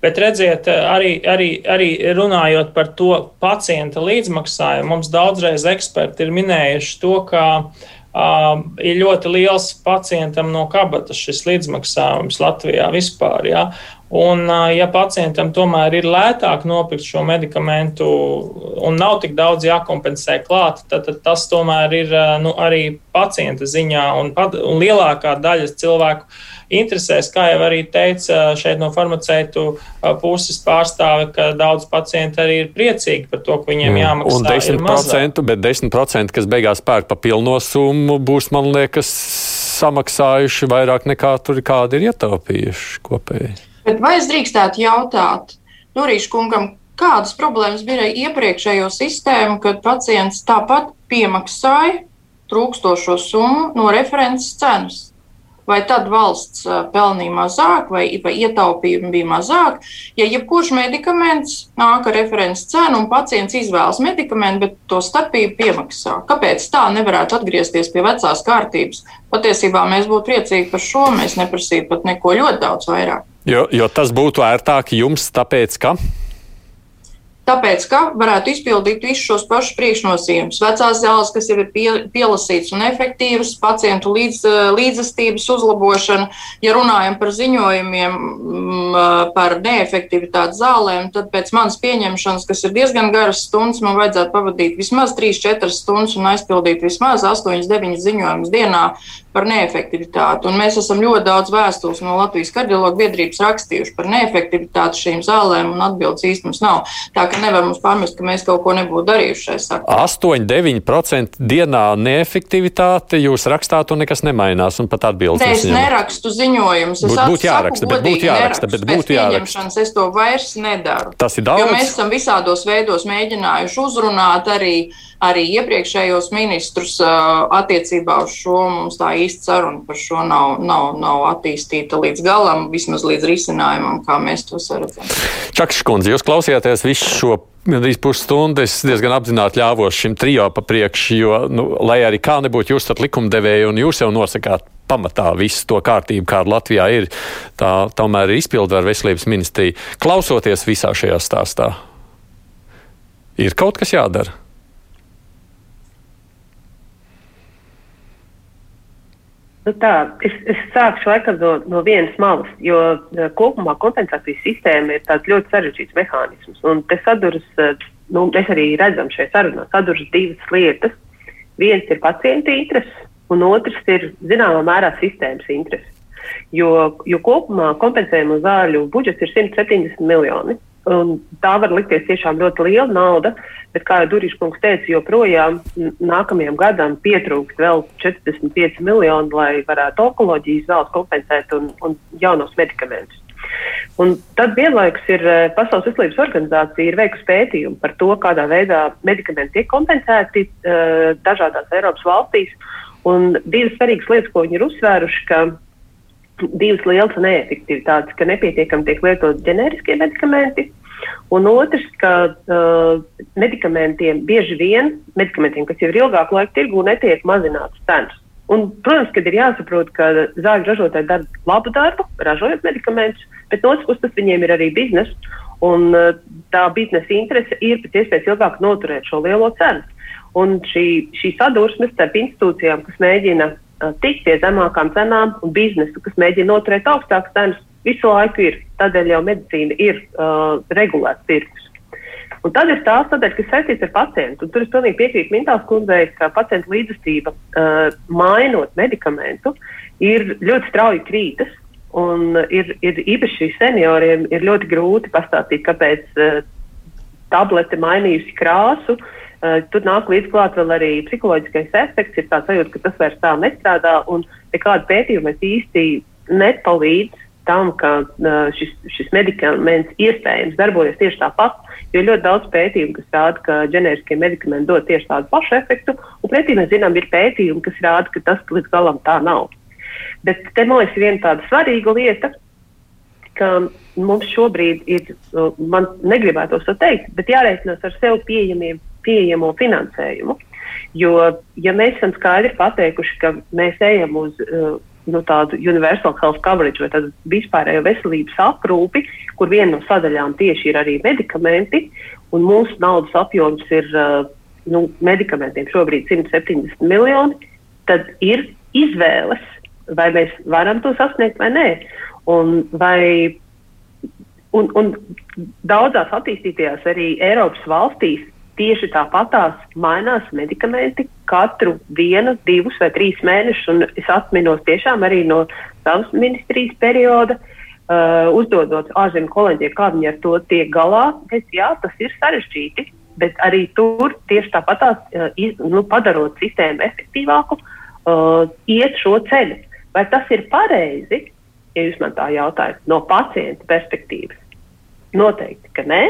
Bet redziet, arī, arī, arī runājot par to pacienta līdzmaksājumu, mums daudzreiz eksperti ir minējuši to, ka uh, ir ļoti liels pacientam no kabatas šis līdzmaksājums Latvijā vispār. Ja? Un, ja pacientam tomēr ir lētāk nopirkt šo medikamentu un nav tik daudz jākompensē klāt, tad, tad tas tomēr ir nu, arī pacienta ziņā un, un lielākā daļa cilvēku interesēs, kā jau arī teica šeit no farmaceitu puses pārstāve, ka daudz pacienti arī ir priecīgi par to, ka viņiem jāmaksā. Un 10%, bet 10%, kas beigās pērk pa pilno summu, būs, man liekas, samaksājuši vairāk nekā tur kādi ir ietaupījuši kopēji. Bet vai es drīkstētu jautāt Norīšu kungam, kādas problēmas bija iepriekšējo sistēmu, kad pacients tāpat piemaksāja trūkstošo summu no references cenas? Vai tad valsts pelnīja mazāk, vai, vai ietaupījumi bija mazāk? Ja jebkurš medikaments nāk ar references cenu un pacients izvēlas medikamentu, bet to starpību piemaksā, kāpēc tā nevarētu atgriezties pie vecās kārtības? Patiesībā mēs būtu priecīgi par šo, mēs neprasītu pat neko ļoti daudz vairāk. Jo, jo tas būtu ērtāk jums, tāpēc ka. Tāpēc, ka varētu izpildīt visus šos pašus priekšnosacījumus. Vecās zāles, kas jau ir pie, pielasītas un efektīvas, pacientu līdz, līdzestības uzlabošana. Ja runājam par ziņojumiem par neefektivitāti zālēm, tad pēc manas pieņemšanas, kas ir diezgan garas stundas, man vajadzētu pavadīt vismaz 3-4 stundas un aizpildīt vismaz 8-9 ziņojumus dienā par neefektivitāti. Un mēs esam ļoti daudz vēstules no Latvijas kardiologu biedrības rakstījuši par neefektivitāti šīm zālēm, un atbildes īsti mums nav. Tā ka nevar mums pārmest, ka mēs kaut ko nebūtu darījuši šai sakarā. 8-9% dienā neefektivitāte jūs rakstāt, un nekas nemainās, un pat atbildes. Ne, es nerakstu ziņojumus. Es Būt, būtu jāraksta, bet būtu jāraksta, bet būtu jāraksta. Es to vairs nedaru. Tas ir daudz. Jo mēs esam visādos veidos mēģinājuši uzrunāt arī arī iepriekšējos ministrus attiecībā uz šo. Mums tā īsta saruna par šo nav, nav, nav attīstīta līdz galam, vismaz līdz risinājumam, kā mēs to saredzam. Čakškundze, jūs klausījāties visu šo gandrīz pusstundu. Es diezgan apzināti ļāvos šim trijo pa priekšu, jo, nu, lai arī kā nebūtu, jūs esat likumdevēji un jūs jau nosakāt pamatā visu to kārtību, kāda Latvijā ir. Tā tomēr ir izpildvara veselības ministrija. Klausoties visā šajā stāstā, ir kaut kas jādara. Nu tā, es, es sākšu laikam no, no vienas malas, jo kopumā kompensācijas sistēma ir ļoti sarežģīts mehānisms. Te saduras, nu, mēs arī redzam šajā sarunā, saduras divas lietas. Viens ir pacienta intereses, un otrs ir zināmā mērā sistēmas intereses. Jo, jo kopumā kompensējumu zāļu budžets ir 170 miljoni. Un tā var likties tiešām ļoti liela nauda, bet, kā jau Durīša kungs teica, joprojām nākamajam gadam pietrūkst vēl 45 miljoni, lai varētu onkoloģijas zāles kompensēt un, un jaunos medikamentus. Un tad vienlaikus ir eh, Pasaules veselības organizācija veikusi pētījumu par to, kādā veidā medikamenti tiek kompensēti uh, dažādās Eiropas valstīs. Un divas svarīgas lietas, ko viņi ir uzsvēruši, ka divas lielas neefektivitātes, ka nepietiekami tiek lietot ģeneriskie medikamenti. Un otrs, ka uh, medikamentiem bieži vien, medikamentiem, kas jau ir ilgāku laiku tirgū, netiek mazināts cenas. Un, protams, ka ir jāsaprot, ka zāļu ražotāji dara labu darbu, ražojot medikamentus, bet no otras puses tas viņiem ir arī biznesa. Un uh, tā biznesa interese ir pēc iespējas ilgāk noturēt šo lielo cenu. Un šī, šī sadursme starp institūcijām, kas mēģina tikt pie zemākām cenām, un biznesu, kas mēģina noturēt augstākas cenas, visu laiku ir. Tādēļ jau medicīna ir uh, regulēts tirgus. Un tad ir tās sadaļas, kas saistītas ar pacientu. Un tur es pilnīgi piekrītu Mintāls kundzei, ka pacienta līdzjūtība, uh, mainot medikamentu, ir ļoti strauji krītas. Un ir, ir īpaši senioriem ir ļoti grūti pastāstīt, kāpēc uh, tablete mainījusi krāsu. Uh, tur nāk līdz klāt vēl arī psiholoģiskais efekts, ir tāds sajūta, ka tas vairs tā nestrādā, un nekāda pētījuma īsti nepalīdz tam, ka uh, šis, šis medikaments iespējams darbojas tieši tāpat, jo ļoti daudz pētījumu, kas rāda, ka ģenēriskie medikamenti dod tieši tādu pašu efektu, un pretī mēs zinām, ir pētījumi, kas rāda, ka tas līdz galam tā nav. Bet te man liekas viena tāda svarīga lieta, ka mums šobrīd ir, man negribētu to teikt, bet jārēķinās ar sev pieejamiem, pieejamo finansējumu. Jo, ja mēs esam skaidri pateikuši, ka mēs ejam uz uh, nu, tādu universal health coverage vai tādu vispārējo veselības aprūpi, kur viena no sadaļām tieši ir arī medikamenti, un mūsu naudas apjoms ir uh, nu, medikamentiem šobrīd 170 miljoni, tad ir izvēles, vai mēs varam to sasniegt vai nē. Un, vai, un, un daudzās attīstītajās arī Eiropas valstīs tieši tāpatās mainās medikamenti katru vienu, divus vai trīs mēnešus. Es atminos tiešām arī no savas ministrijas perioda, uh, uzdodot ārzemju kolēģiem, kā viņi ar to tiek galā. Es, jā, tas ir sarežģīti, bet arī tur tieši tāpatās, uh, iz, nu, padarot sistēmu efektīvāku, uh, iet šo ceļu. Vai tas ir pareizi, ja jūs man tā jautājat, no pacienta perspektīvas? Noteikti, ka nē.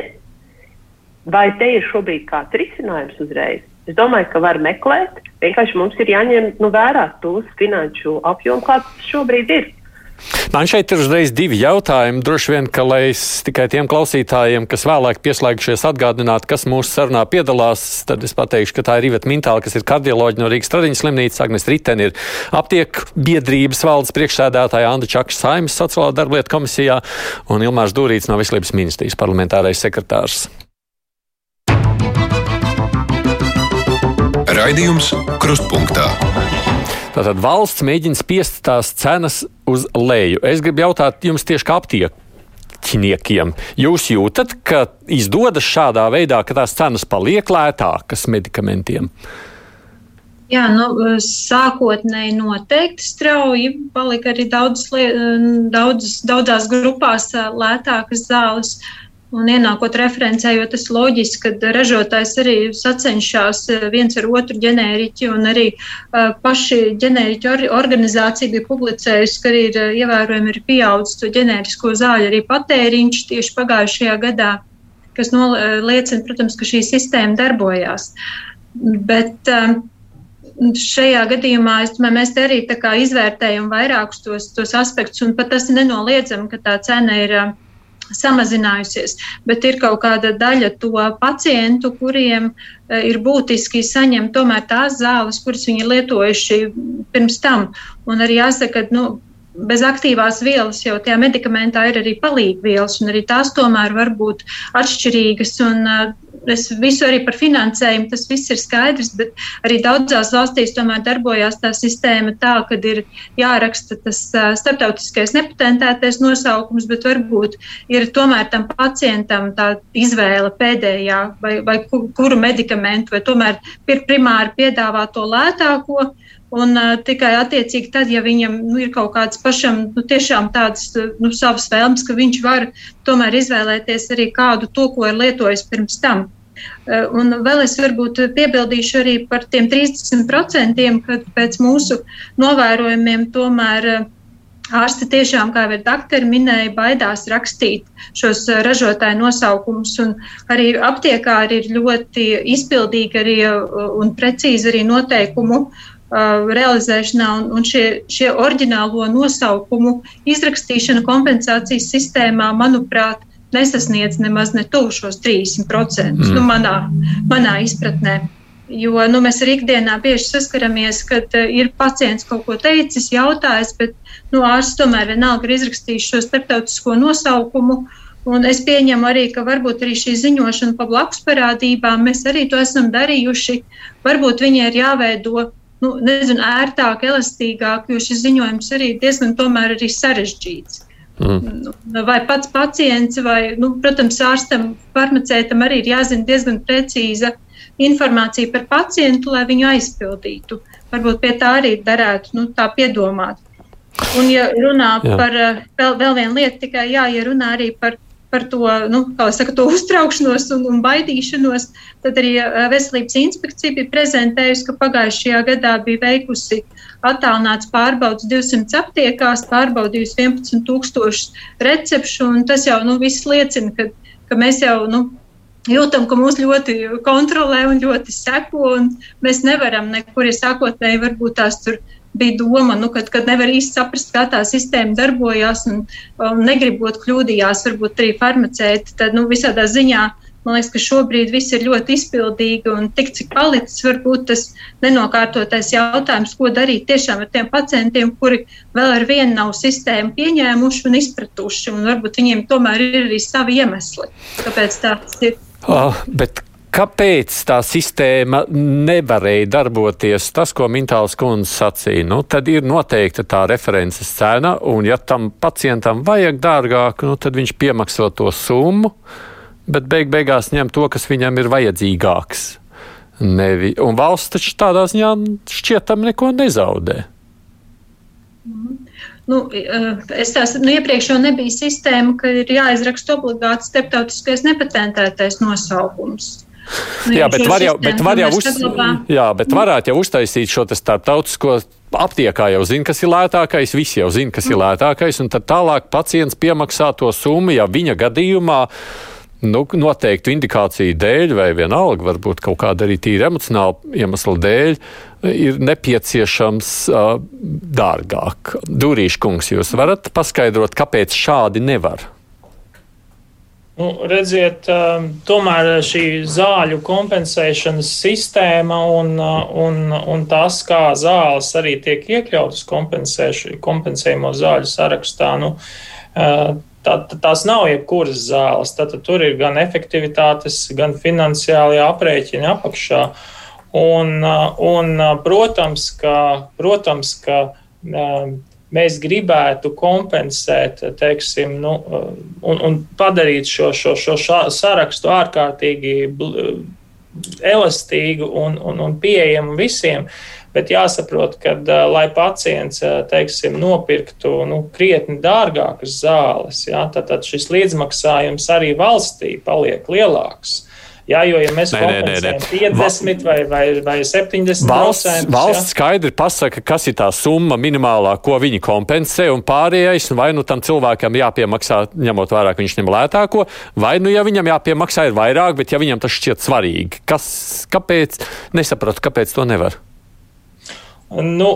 Vai te ir šobrīd kāds risinājums uzreiz? Es domāju, ka var meklēt. Vienkārši mums ir jāņem nu, vērā tos finanšu apjomu, kāds šobrīd ir. Man šeit ir uzreiz divi jautājumi. Droši vien, ka lai es tikai tiem klausītājiem, kas vēlāk pieslēgšies, atgādinātu, kas mūsu sarunā piedalās, tad es pateikšu, ka tā ir Iveta Mintāla, kas ir kardioloģija no Rīgas Tradiņas slimnīcas, Agnes Riteni ir aptieku biedrības valdes priekšsēdētāja Anda Čakša Saimas sociālā darblietu komisijā un Ilmārs Dūrīts no Veselības ministrijas parlamentārais sekretārs. Raidījums Krustpunktā. Tātad valsts mēģina spiest tās cenas uz leju. Es gribu jautāt jums tieši kā aptiekiem. Jūs jūtat, ka izdodas šādā veidā, ka tās cenas paliek lētākas medikamentiem? Jā, nu, sākotnēji noteikti strauji palika arī daudz, daudz, daudzās grupās lētākas zāles. Uh, un ienākot referencē, jo tas loģiski, ka ražotājs arī sacenšas eh, viens ar otru ģenēriķi, un arī uh, paši ģenēriķu or organizācija bija publicējusi, ka ir uh, ievērojami ir pieaudzis to ģenērisko zāļu arī patēriņš tieši pagājušajā gadā, kas liecina, protams, ka šī sistēma darbojās. Bet, uh, šajā gadījumā es, mēs arī izvērtējam vairākus tos, tos aspektus, un pat tas nenoliedzami, ka tā cena ir uh, samazinājusies, bet ir kaut kāda daļa to pacientu, kuriem e, ir būtiski saņemt tomēr tās zāles, kuras viņi lietojuši pirms tam. Un arī jāsaka, ka nu, bez aktīvās vielas jau tajā medikamentā ir arī palīgvielas, un arī tās tomēr var būt atšķirīgas. Un, uh, es visu arī par finansējumu, tas viss ir skaidrs, bet arī daudzās valstīs tomēr darbojās tā sistēma tā, ka ir jāraksta tas starptautiskais nepatentētais nosaukums, bet varbūt ir tomēr tam pacientam tā izvēle pēdējā vai, vai kuru medikamentu, vai tomēr primāri piedāvā to lētāko Un uh, tikai attiecīgi tad, ja viņam nu, ir kaut kāds pašam nu, tāds nu, savs vēlmes, ka viņš var tomēr izvēlēties arī kādu to, ko ir lietojis pirms tam. Uh, un vēl es varbūt piebildīšu arī par tiem 30%, kad pēc mūsu novērojumiem tomēr uh, Ārsti tiešām, kā jau doktori minēja, baidās rakstīt šos ražotāju nosaukumus. Arī aptiekāri ir ļoti izpildīgi arī, un precīzi arī noteikumu uh, realizēšanā, un, un šie, šie oriģinālo nosaukumu izrakstīšana kompensācijas sistēmā, manuprāt, nesasniedz nemaz ne tuvu šos 30% mm. nu, manā, manā izpratnē. Jo nu, mēs arī ikdienā bieži saskaramies, kad uh, ir pacients kaut ko teicis, jautājis, bet nu, ārsts tomēr vienalga ir izrakstījis šo starptautisko nosaukumu. Un es pieņemu arī, ka varbūt arī šī ziņošana pa blakus parādībām mēs arī to esam darījuši. Varbūt viņai ir jāveido nu, nezinu, ērtāk, elastīgāk, jo šis ziņojums arī diezgan tomēr arī sarežģīts. Mm. Nu, vai pats pacients, vai, nu, protams, ārstam, farmaceitam arī ir jāzina diezgan precīza informācija par pacientu, lai viņu aizpildītu. Varbūt pie tā arī darētu nu, tā piedomāt. Un, ja runā jā. par eh, vēl, vēl vienu lietu, tikai jā, ja runā arī par, par to, nu, saka, to uztraukšanos un, un baidīšanos, tad arī Veselības inspekcija bija prezentējusi, ka pagājušajā gadā bija veikusi attālināts pārbaudas 200 aptiekās, pārbaudījusi 11,000 recepšu, un tas jau nu, viss liecina, ka, ka mēs jau. Nu, Jūtam, ka mūs ļoti kontrolē un ļoti seko, un mēs nevaram nekur, ja sākotnēji varbūt tās tur bija doma, nu, kad, kad nevar īsti saprast, kā tā sistēma darbojas un, un negribot kļūdījās, varbūt arī farmaceiti. Tad nu, visādā ziņā man liekas, ka šobrīd viss ir ļoti izpildīgi un tik cik palicis, varbūt tas nenokārtotais jautājums, ko darīt tiešām ar tiem pacientiem, kuri vēl ar vienu nav sistēmu pieņēmuši un izpratuši. Un varbūt viņiem tomēr ir arī savi iemesli, kāpēc tāds ir. Oh, bet Kāpēc tā sistēma nevarēja darboties? Tas, ko Mintāls kundze sacīja, nu, tad ir noteikta tā references cena, un ja tam pacientam vajag dārgāk, nu, tad viņš piemaksā to summu, bet beig beigās ņem to, kas viņam ir vajadzīgāks. Nevi. Un valsts taču tādā ziņā šķietam neko nezaudē. Mm. Nu, eh, es tās nu, iepriekš jau nebija sistēma, ka ir jāizraksta obligāti starptautiskais nepatentētais nosaukums. Nu, jā, bet var jau, bet var jau, uz, jā, bet varētu jau uztaisīt šo starptautisko aptiekā jau zina, kas ir lētākais, visi jau zina, kas ir lētākais, un tad tālāk pacients piemaksā to summu, ja viņa gadījumā nu, noteiktu indikāciju dēļ, vai vienalga, varbūt kaut kāda arī tīra emocionāla iemesla dēļ, ir nepieciešams uh, dārgāk. Dūrīškungs, jūs varat paskaidrot, kāpēc šādi nevar? Nu, redziet, um, tomēr šī zāļu kompensēšanas sistēma un, uh, un, un tas, kā zāles arī tiek iekļautas kompensējumu zāļu sarakstā, nu, uh, tā, tās nav jebkuras zāles. Tad tur ir gan efektivitātes, gan finansiālie aprēķini apakšā. Un, uh, un protams, ka, protams, ka mēs gribētu kompensēt, teiksim, nu, un, un padarīt šo, šo, šo sarakstu ārkārtīgi elastīgu un, un, un pieejamu visiem. Bet jāsaprot, ka, lai pacients teiksim, nopirktu nu, krietni dārgākas zāles, jā, tad, tad šis līdzmaksājums arī valstī paliek lielāks. Jā, jo, ja mēs nē. 50 vai, vai, vai 70 valsts, procentus, valsts skaidri pasaka, kas ir tā summa minimālā, ko viņi kompensē, un pārējais, vai nu tam cilvēkam jāpiemaksā, ņemot vērā, ka viņš ņem lētāko, vai nu, ja viņam jāpiemaksā ir vairāk, bet ja viņam tas šķiet svarīgi, kas, kāpēc, nesapratu, kāpēc to nevar. Nu,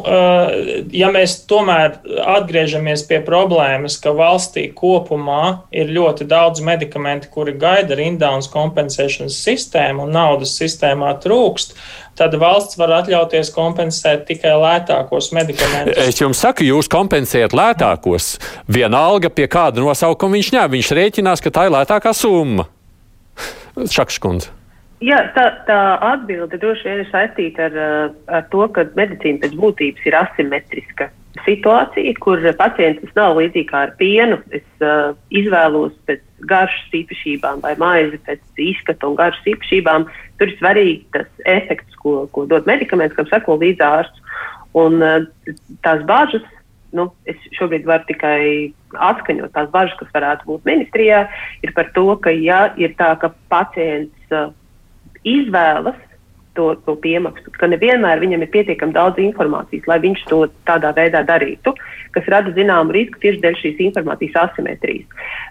ja mēs tomēr atgriežamies pie problēmas, ka valstī kopumā ir ļoti daudz medikamentu, kuri gaida rindā un kompensēšanas sistēmu, un naudas sistēmā trūkst, tad valsts var atļauties kompensēt tikai lētākos medikamentus. Es jums saku, jūs kompensējat lētākos. Vienalga, pie kāda nosaukuma viņš ņem. Viņš rēķinās, ka tā ir lētākā summa. Šakškundze. Jā, tā, tā atbilde droši vien ir saistīta ar, eh, ar to, ka medicīna pēc būtības ir asimetriska situācija, kur pacientam nav līdzīgi kā ar pienu. Es uh, izvēlos pēc garšas īpašībām vai maizi pēc izskata un garšas īpašībām. Tur ir svarīgi tas efekts, ko, ko dod medikaments, kam seko līdzi ārsts. Un tās bāžas, nu, es šobrīd varu tikai atskaņot tās bažas, kas varētu būt ministrijā, ir par to, ka ja ir tā, ka pacients izvēlas to, to piemaksu, ka nevienmēr viņam ir pietiekami daudz informācijas, lai viņš to tādā veidā darītu, kas rada zināmu risku tieši dēļ šīs informācijas asimetrijas.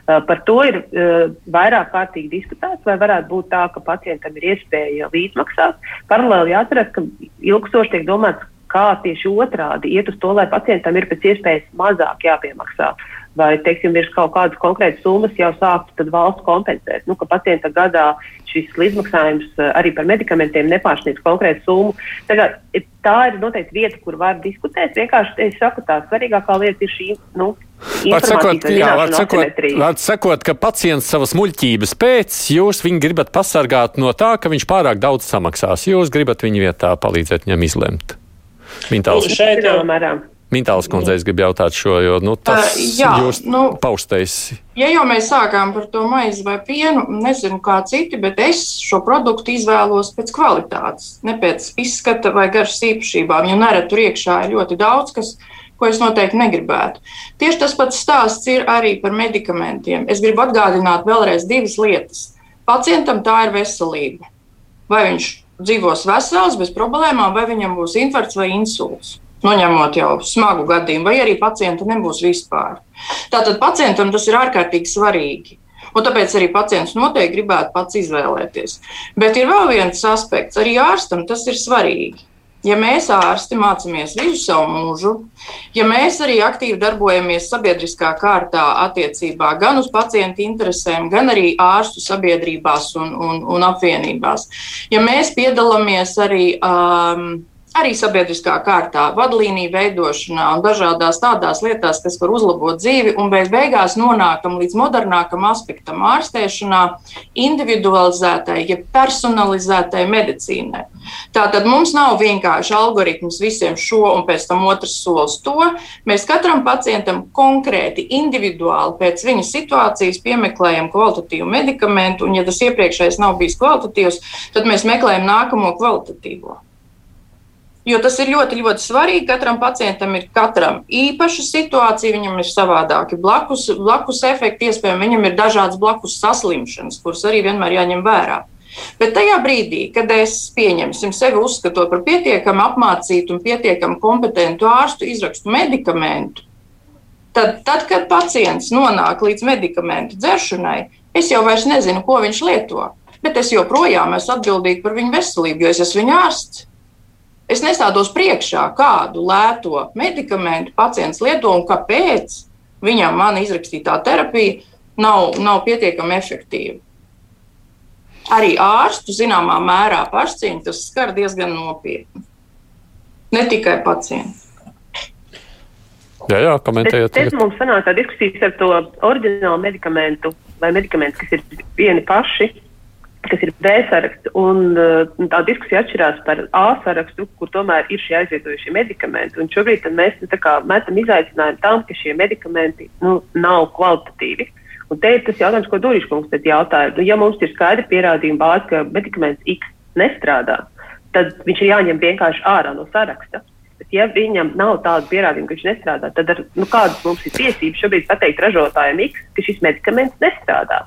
Uh, par to ir uh, vairāk kārtīgi diskutēts, vai varētu būt tā, ka pacientam ir iespēja līdzmaksāt. Paralēli jāatcerās, ka ilgstoši tiek domāts, kā tieši otrādi iet uz to, lai pacientam ir pēc iespējas mazāk jāpiemaksā. Uh, vai, teiksim, virs kaut kādas konkrētas summas jau sāktu valsts kompensēt. Nu, ka pacienta gadā šis līdzmaksājums eh, arī par medikamentiem nepārsniedz konkrētu summu. Tagad, tā ir noteikti vieta, kur var diskutēt. Vienkārši es saku, tā svarīgākā lieta ir šī. Nu, Var sakot, jā, var sakot, var sakot, ka pacients savas muļķības pēc, jūs viņu gribat pasargāt no tā, ka viņš pārāk daudz samaksās. Jūs gribat viņu vietā palīdzēt viņam izlemt. Mintāls. Šeit jau mērām. Mintāls kundzei es gribu jautāt šo, jo nu, tas uh, jā, jūs nu, paustais. Ja jau mēs sākām par to maizi vai pienu, nezinu kā citi, bet es šo produktu izvēlos pēc kvalitātes, ne pēc izskata vai garšas īpašībām, jo nereti tur iekšā ir ļoti daudz, kas, ko es noteikti negribētu. Tieši tas pats stāsts ir arī par medikamentiem. Es gribu atgādināt vēlreiz divas lietas. Pacientam tā ir veselība. Vai viņš dzīvos vesels, bez problēmām, vai viņam būs infarkts vai insults noņemot jau smagu gadījumu, vai arī pacienta nebūs vispār. Tātad pacientam tas ir ārkārtīgi svarīgi. Un tāpēc arī pacients noteikti gribētu pats izvēlēties. Bet ir vēl viens aspekts, arī ārstam tas ir svarīgi. Ja mēs ārsti mācāmies visu savu mūžu, ja mēs arī aktīvi darbojamies sabiedriskā kārtā attiecībā gan uz pacientu interesēm, gan arī ārstu sabiedrībās un, un, un apvienībās, ja mēs piedalāmies arī um, arī sabiedriskā kārtā, vadlīniju veidošanā un dažādās tādās lietās, kas var uzlabot dzīvi, un beig beigās nonākam līdz modernākam aspektam ārstēšanā, individualizētai, ja personalizētai medicīnai. Tātad mums nav vienkārši algoritms visiem šo un pēc tam otrs solis to. Mēs katram pacientam konkrēti, individuāli pēc viņa situācijas piemeklējam kvalitatīvu medikamentu, un ja tas iepriekšējais nav bijis kvalitatīvs, tad mēs meklējam nākamo kvalitatīvo. Jo tas ir ļoti, ļoti svarīgi. Katram pacientam ir katram īpaša situācija, viņam ir savādāki blakus, blakus efekti, iespējams, viņam ir dažādas blakus saslimšanas, kuras arī vienmēr jāņem vērā. Bet tajā brīdī, kad es pieņemsim sevi uzskatot par pietiekami apmācītu un pietiekami kompetentu ārstu, izrakstu medikamentu, tad, tad, kad pacients nonāk līdz medikamentu dzeršanai, es jau vairs nezinu, ko viņš lieto. Bet es joprojām esmu atbildīga par viņu veselību, jo es esmu viņa ārsts. Es nestādos priekšā, kādu lēto medikamentu pacients lieto un kāpēc viņam mana izrakstītā terapija nav, nav pietiekami efektīva. Arī ārstu zināmā mērā pašcieņu tas skar diezgan nopietni. Ne tikai pacientu. Jā, jā, komentējiet. Tas mums sanāca diskusijas ar to oriģinālu medikamentu vai medikamentu, kas ir vieni paši kas ir B saraksts, un uh, tā diskusija atšķirās par A sarakstu, kur tomēr ir šie aizvietojušie medikamenti. Un šobrīd mēs nu, metam izaicinājumu tam, ka šie medikamenti nu, nav kvalitatīvi. Un te ir tas jautājums, ko Dūriškungs tad jautāja. Nu, ja mums ir skaidri pierādījumi bāzi, ka medikaments X nestrādā, tad viņš ir jāņem vienkārši ārā no saraksta. Bet, ja viņam nav tādu pierādījumu, ka viņš nestrādā, tad ar, nu, kādas mums ir tiesības šobrīd pateikt ražotājiem X, ka šis medikaments nestrādā?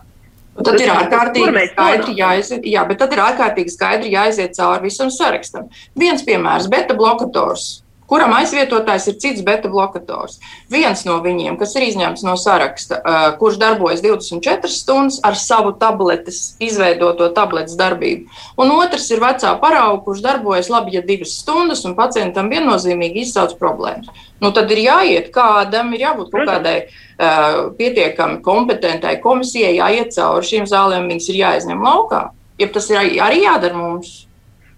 Tad ir ārkārtīgi skaidri jāiziet, jā, bet tad ir ārkārtīgi skaidri jāiziet cauri visam sarakstam. Viens piemērs - beta blokators kuram aizvietotājs ir cits beta blokators. Viens no viņiem, kas ir izņemts no saraksta, uh, kurš darbojas 24 stundas ar savu tabletes, izveidoto tabletes darbību, un otrs ir vecā parauga, kurš darbojas labi, ja divas stundas, un pacientam viennozīmīgi izsauc problēmas. Nu, tad ir jāiet, kādam ir jābūt kaut kādai uh, pietiekami kompetentai komisijai, jāiet cauri šīm zālēm, viņas ir jāizņem laukā. Ja tas ir arī jādara mums.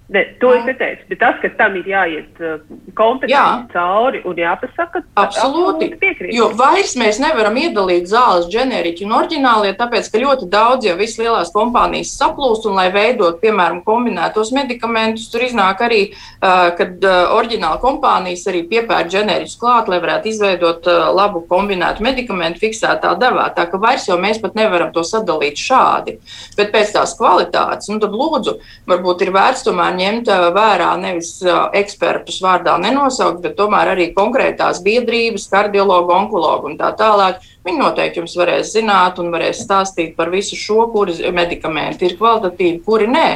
Ne, to es neteicu, bet tas, ka tam ir jāiet uh, kompetenti cauri un jāpasaka, absolūti piekrīt. Jo vairs mēs nevaram iedalīt zāles ģeneriķi un oriģinālie, tāpēc, ka ļoti daudz jau visas lielās kompānijas saplūst un, lai veidot, piemēram, kombinētos medikamentus, tur iznāk arī, uh, kad uh, oriģināla kompānijas arī piepērk ģeneriķus klāt, lai varētu izveidot labu kombinētu medikamentu fiksētā devā. Tā ka vairs jau mēs pat nevaram to sadalīt šādi. Bet pēc tās kvalitātes, nu tad lūdzu, varbūt ir vērts tomēr tomēr ņemt vērā nevis ekspertus vārdā nenosaukt, bet tomēr arī konkrētās biedrības, kardiologu, onkologu un tā tālāk. Viņi noteikti jums varēs zināt un varēs stāstīt par visu šo, kuri medikamenti ir kvalitatīvi, kuri nē.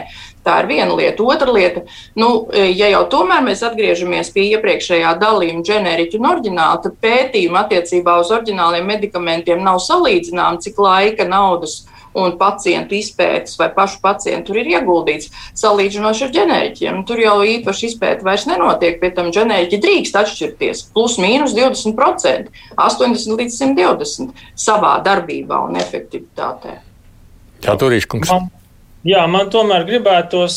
Tā ir viena lieta. Otra lieta, nu, ja jau tomēr mēs atgriežamies pie iepriekšējā dalījuma, ģeneriķu un oriģināla, tad pētījumi attiecībā uz oriģināliem medikamentiem nav salīdzināmi, cik laika, naudas un pacientu izpētes vai pašu pacientu tur ir ieguldīts salīdzinoši ar ģenēriķiem. Tur jau īpaši izpēta vairs nenotiek, pie tam ģenēriķi drīkst atšķirties plus mīnus 20%, 80 līdz 120 savā darbībā un efektivitātē. Jā, turīšu kungs. Man, Jā, man tomēr gribētos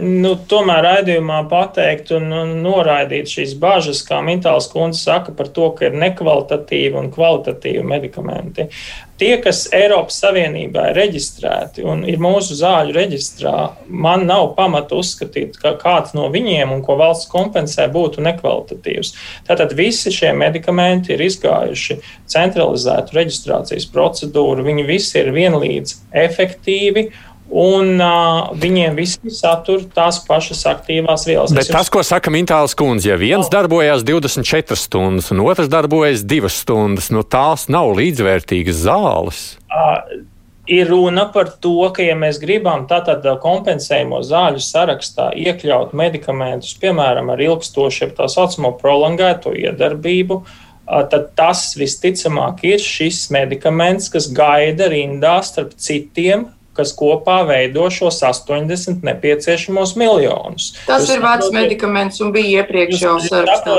nu, tomēr raidījumā pateikt un, un noraidīt šīs bažas, kā Mintāls kundze saka par to, ka ir nekvalitatīvi un kvalitatīvi medikamenti. Tie, kas Eiropas Savienībā ir reģistrēti un ir mūsu zāļu reģistrā, man nav pamata uzskatīt, ka kāds no viņiem un ko valsts kompensē būtu nekvalitatīvs. Tātad visi šie medikamenti ir izgājuši centralizētu reģistrācijas procedūru, viņi visi ir vienlīdz efektīvi un uh, viņiem visi satur tās pašas aktīvās vielas. Bet tas, ko saka Mintāls kundze, ja viens darbojas 24 stundas un otrs darbojas 2 stundas, nu tās nav līdzvērtīgas zāles. Uh, ir runa par to, ka, ja mēs gribam tātad kompensējumu zāļu sarakstā iekļaut medikamentus, piemēram, ar ilgstošu, tā saucamo prolongēto iedarbību, tad tas visticamāk ir šis medikaments, kas gaida rindā starp citiem kas kopā veido šos 80 nepieciešamos miljonus. Tas jūs ir vecs medikaments un bija iepriekš jau sarakstā.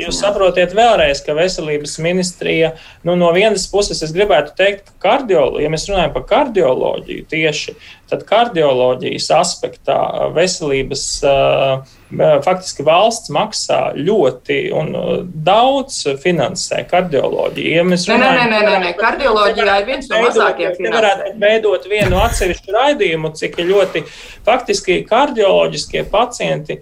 Jūs saprotiet vēlreiz, ka veselības ministrija, nu, no vienas puses es gribētu teikt, ka kardioloģija, ja mēs runājam par kardioloģiju tieši, tad kardioloģijas aspektā veselības faktiski valsts maksā ļoti un daudz finansē kardioloģiju. Ja mēs runājam, nē, nē, nē, nē, kardioloģijā ir viens no mazākajiem finansējumiem. Nevarētu veidot vienu atsevišķu raidījumu, cik ļoti faktiski kardioloģiskie pacienti,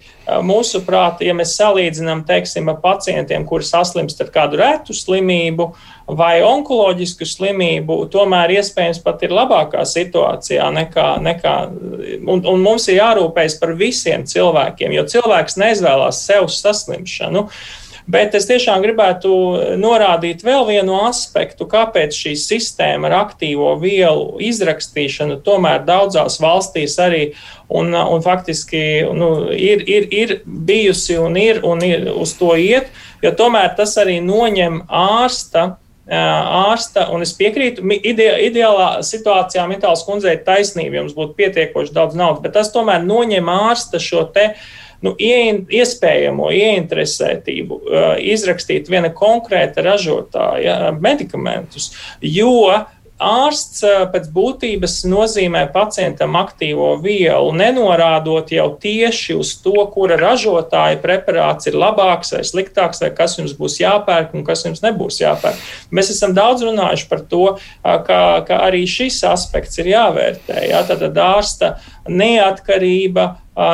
mūsuprāt, ja mēs salīdzinām, teiksim, ar pacientiem, kuri saslimst ar kādu retu slimību, vai onkoloģisku slimību, tomēr iespējams pat ir labākā situācijā nekā. Nekā un, un mums ir jārūpējas par visiem cilvēkiem, jo cilvēks neizvēlās sev saslimšanu. Bet es tiešām gribētu norādīt vēl vienu aspektu, kāpēc šī sistēma ar aktīvo vielu izrakstīšanu tomēr daudzās valstīs arī un, un faktiski nu, ir, ir, ir bijusi un ir, un ir uz to iet, jo tomēr tas arī noņem ārsta ārsta, un es piekrītu, ide, ideālā situācijā Mitāls kundzei taisnība, jums būtu pietiekoši daudz naudas, bet tas tomēr noņem ārsta šo te nu, iespējamo ieinteresētību uh, izrakstīt viena konkrēta ražotāja medikamentus, jo ārsts pēc būtības nozīmē pacientam aktīvo vielu, nenorādot jau tieši uz to, kura ražotāja preparāts ir labāks vai sliktāks, vai kas jums būs jāpērk un kas jums nebūs jāpērk. Mēs esam daudz runājuši par to, ka, ka arī šis aspekts ir jāvērtē. Jā, tad ārsta neatkarība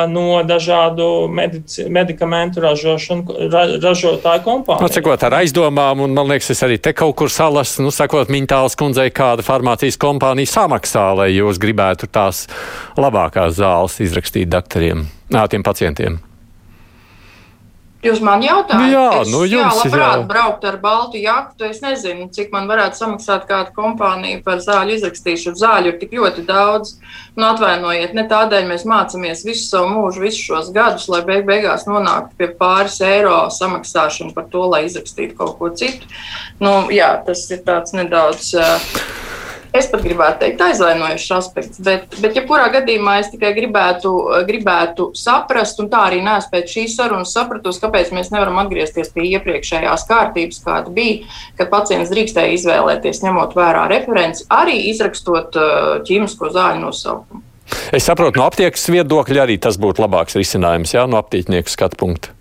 no dažādu medici, medikamentu ražošanu, ra, ražotāju kompāniju. Nu, sakot, ar aizdomām, un man liekas, es arī te kaut kur salas, nu, sakot, Mintāls kundzei, kāda farmācijas kompānija samaksā, lai jūs gribētu tās labākās zāles izrakstīt doktoriem, nā, tiem pacientiem. Jūs man jautājat, nu, jā, es, nu, jums, jā, labprāt jā. braukt ar baltu jaktu. Es nezinu, cik man varētu samaksāt kāda kompānija par zāļu izrakstīšanu. Zāļu ir tik ļoti daudz. Nu, atvainojiet, ne tādēļ mēs mācāmies visu savu mūžu, visus šos gadus, lai beig beigās nonāktu pie pāris eiro samaksāšanu par to, lai izrakstītu kaut ko citu. Nu, jā, tas ir tāds nedaudz. Uh, es pat gribētu teikt, aizvainojušs aspekts. Bet, bet jebkurā gadījumā es tikai gribētu, gribētu saprast, un tā arī neesmu pēc šīs sarunas sapratusi, kāpēc mēs nevaram atgriezties pie iepriekšējās kārtības, kāda bija, kad pacients drīkstēja izvēlēties, ņemot vērā referenci, arī izrakstot uh, ķīmisko zāļu nosaukumu. Es saprotu, no aptiekas viedokļa arī tas būtu labāks risinājums, jā, no aptīķnieku skatu punkta.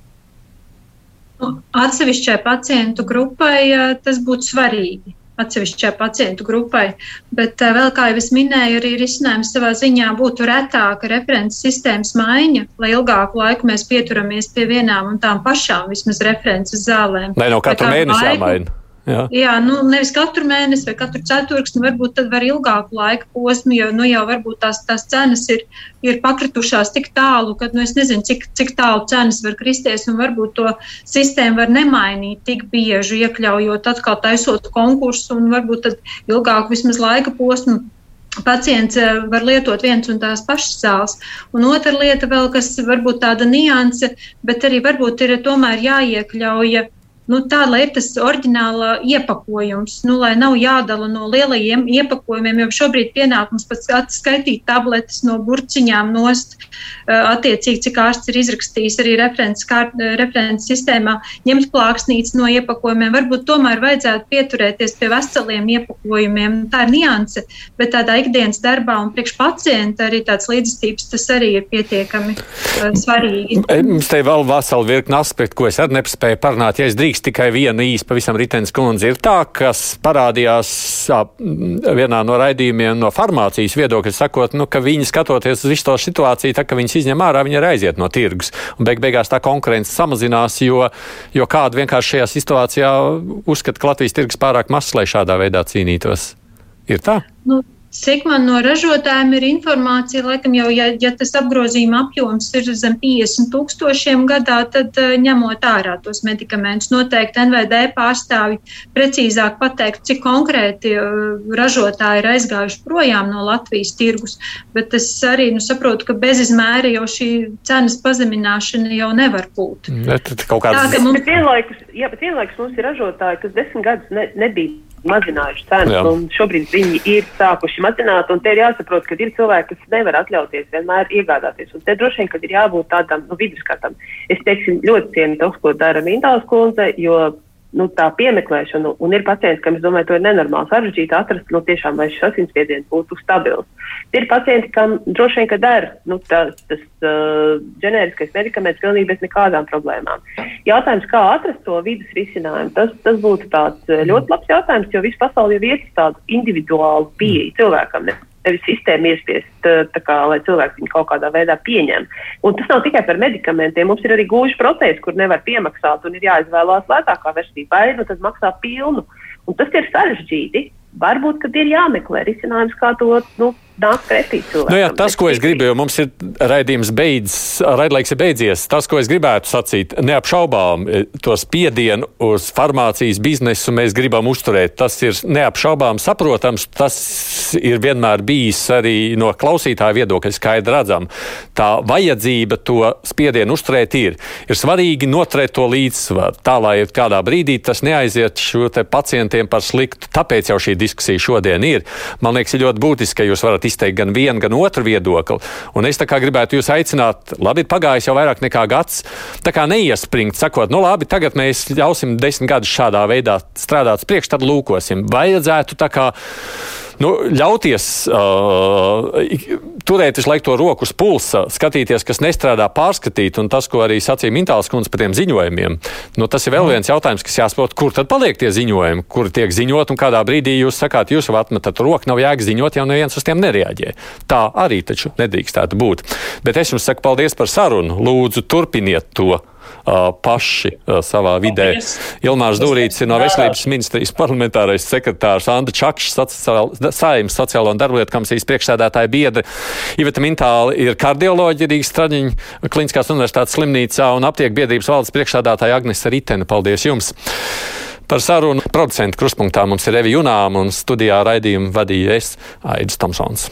Atsevišķai pacientu grupai uh, tas būtu svarīgi atsevišķai pacientu grupai. Bet eh, vēl, kā jau es minēju, arī risinājums savā ziņā būtu retāka referents sistēmas maiņa, lai ilgāku laiku mēs pieturamies pie vienām un tām pašām vismaz references zālēm. Nē, no katru mēnesi jāmaina. Jā, jā nu, nevis katru mēnesi vai katru ceturksni, varbūt tad var ilgāku laika posmu, jo nu, jau varbūt tās, tās cenas ir, ir pakritušās tik tālu, ka nu, es nezinu, cik, cik tālu cenas var kristies, un varbūt to sistēmu var nemainīt tik bieži, iekļaujot atkal taisot konkursu, un varbūt tad ilgāku vismaz laika posmu pacients eh, var lietot viens un tās pašas zāles. Un otra lieta, vēl, kas varbūt tāda nianse, bet arī varbūt ir tomēr jāiekļauj nu, tā, lai ir tas oriģināla iepakojums, nu, lai nav jādala no lielajiem iepakojumiem, jo šobrīd pienākums pats atskaitīt tabletes no burciņām nost, attiecīgi, cik ārsts ir izrakstījis arī referents, kār, referents sistēmā, ņemt plāksnītes no iepakojumiem. Varbūt tomēr vajadzētu pieturēties pie veseliem iepakojumiem. Tā ir nianse, bet tādā ikdienas darbā un priekš pacienta arī tāds līdzstības tas arī ir pietiekami uh, svarīgi. Mums te vēl vesela virkna aspektu, ko es arī nespēju parunāt. Ja es drīkst drīkst tikai vienu īsu, pavisam ritenis kundze, ir tā, kas parādījās vienā no raidījumiem no farmācijas viedokļa, sakot, nu, ka viņi skatoties uz visu to situāciju, tā, ka viņas izņem ārā, viņi ir aiziet no tirgus. Un beig beigās tā konkurence samazinās, jo, jo kāda vienkārši šajā situācijā uzskata, ka Latvijas tirgus pārāk mazs, lai šādā veidā cīnītos. Ir tā? Nu, Cik man no ražotājiem ir informācija, laikam jau, ja, ja tas apgrozījuma apjoms ir zem 50 tūkstošiem gadā, tad uh, ņemot ārā tos medikamentus, noteikti NVD pārstāvi precīzāk pateikt, cik konkrēti uh, ražotāji ir aizgājuši projām no Latvijas tirgus. Bet es arī nu, saprotu, ka bez izmēra jau šī cenas pazemināšana jau nevar būt. Bet kaut kāds... Tā, ka mums... bet vienlaikus, jā, bet vienlaikus mums ir ražotāji, kas desmit gadus ne, nebija mazinājuši un šobrīd viņi ir sākuši mazināt. Te ir jāsaprot, ka ir cilvēki, kas nevar atļauties vienmēr iegādāties. Un te droši vien, ka ir jābūt tādam nu, viduskatam. Es teiksim, ļoti cienu to, ko dara Mindāls kundze, jo nu, tā piemeklēšana, un ir pacients, kam es domāju, to ir nenormāli sarežģīti atrast, nu, tiešām, lai šis asinsspiediens būtu stabils. Ir pacienti, kam droši vien, ka der nu, tā, tas uh, ģenēriskais medikaments pilnīgi bez nekādām problēmām. Jautājums, kā atrast to vidus risinājumu, tas, tas būtu tāds ļoti labs jautājums, jo visu pasauli jau iet uz tādu individuālu pieeju cilvēkam. Ne? Nevis sistēmu iespiest, kā, lai cilvēks viņu kaut kādā veidā pieņem. Un tas nav tikai par medikamentiem. Mums ir arī gūžu procesi, kur nevar piemaksāt un ir jāizvēlās lētākā versija, vai nu tad maksā pilnu. Un tas ir sarežģīti. Varbūt, kad ir jāmeklē risinājums, kā to nu, nāk pretī cilvēkam. Nu jā, tas, ko es gribu, jo mums ir raidījums beidzis, raidlaiks ir beidzies, tas, ko es gribētu sacīt, neapšaubām e, to spiedienu uz farmācijas biznesu mēs gribam uzturēt. Tas ir neapšaubām saprotams, tas ir vienmēr bijis arī no klausītāja viedokļa skaidri redzam. Tā vajadzība to spiedienu uzturēt ir. Ir svarīgi noturēt to līdzsvaru, tā lai kādā brīdī tas neaiziet šo pacientiem par sliktu. Tāpēc jau šī diskusija šodien ir. Man liekas, ir ļoti būtiski, ka jūs varat varat izteikt gan vienu, gan otru viedokli. Un es gribētu jūs aicināt, labi, ir pagājis jau vairāk nekā gads, tā kā neiespringt, sakot, nu labi, tagad mēs ļausim desmit gadus šādā veidā strādāt priekš, tad lūkosim. Vajadzētu tā kā nu, ļauties uh, turēt visu laiku to roku uz pulsa, skatīties, kas nestrādā, pārskatīt, un tas, ko arī sacīja Mintāls kundze par tiem ziņojumiem, nu, tas ir vēl viens jautājums, kas jāsaprot, kur tad paliek tie ziņojumi, kur tiek ziņot, un kādā brīdī jūs sakāt, jūs jau atmetat roku, nav jēga ziņot, ja neviens uz tiem nereaģē. Tā arī taču nedrīkstētu būt. Bet es jums saku paldies par sarunu. Lūdzu, turpiniet to paši savā vidē. Ilmārs Dūrīts ir no Veselības ministrijas parlamentārais sekretārs, Anda Čakšs, Saimnes sociālo un darblietu komisijas priekšsēdētāja biedra, Iveta Mintāla ir kardioloģija Rīgas Straģiņa Kliniskās universitātes slimnīcā un aptieku biedrības valdes priekšsēdētāja Agnese Ritena. Paldies jums! Par sarunu producentu kruspunktā mums ir Evi Junām un studijā raidījumu vadīja es, Aidis Tomsons.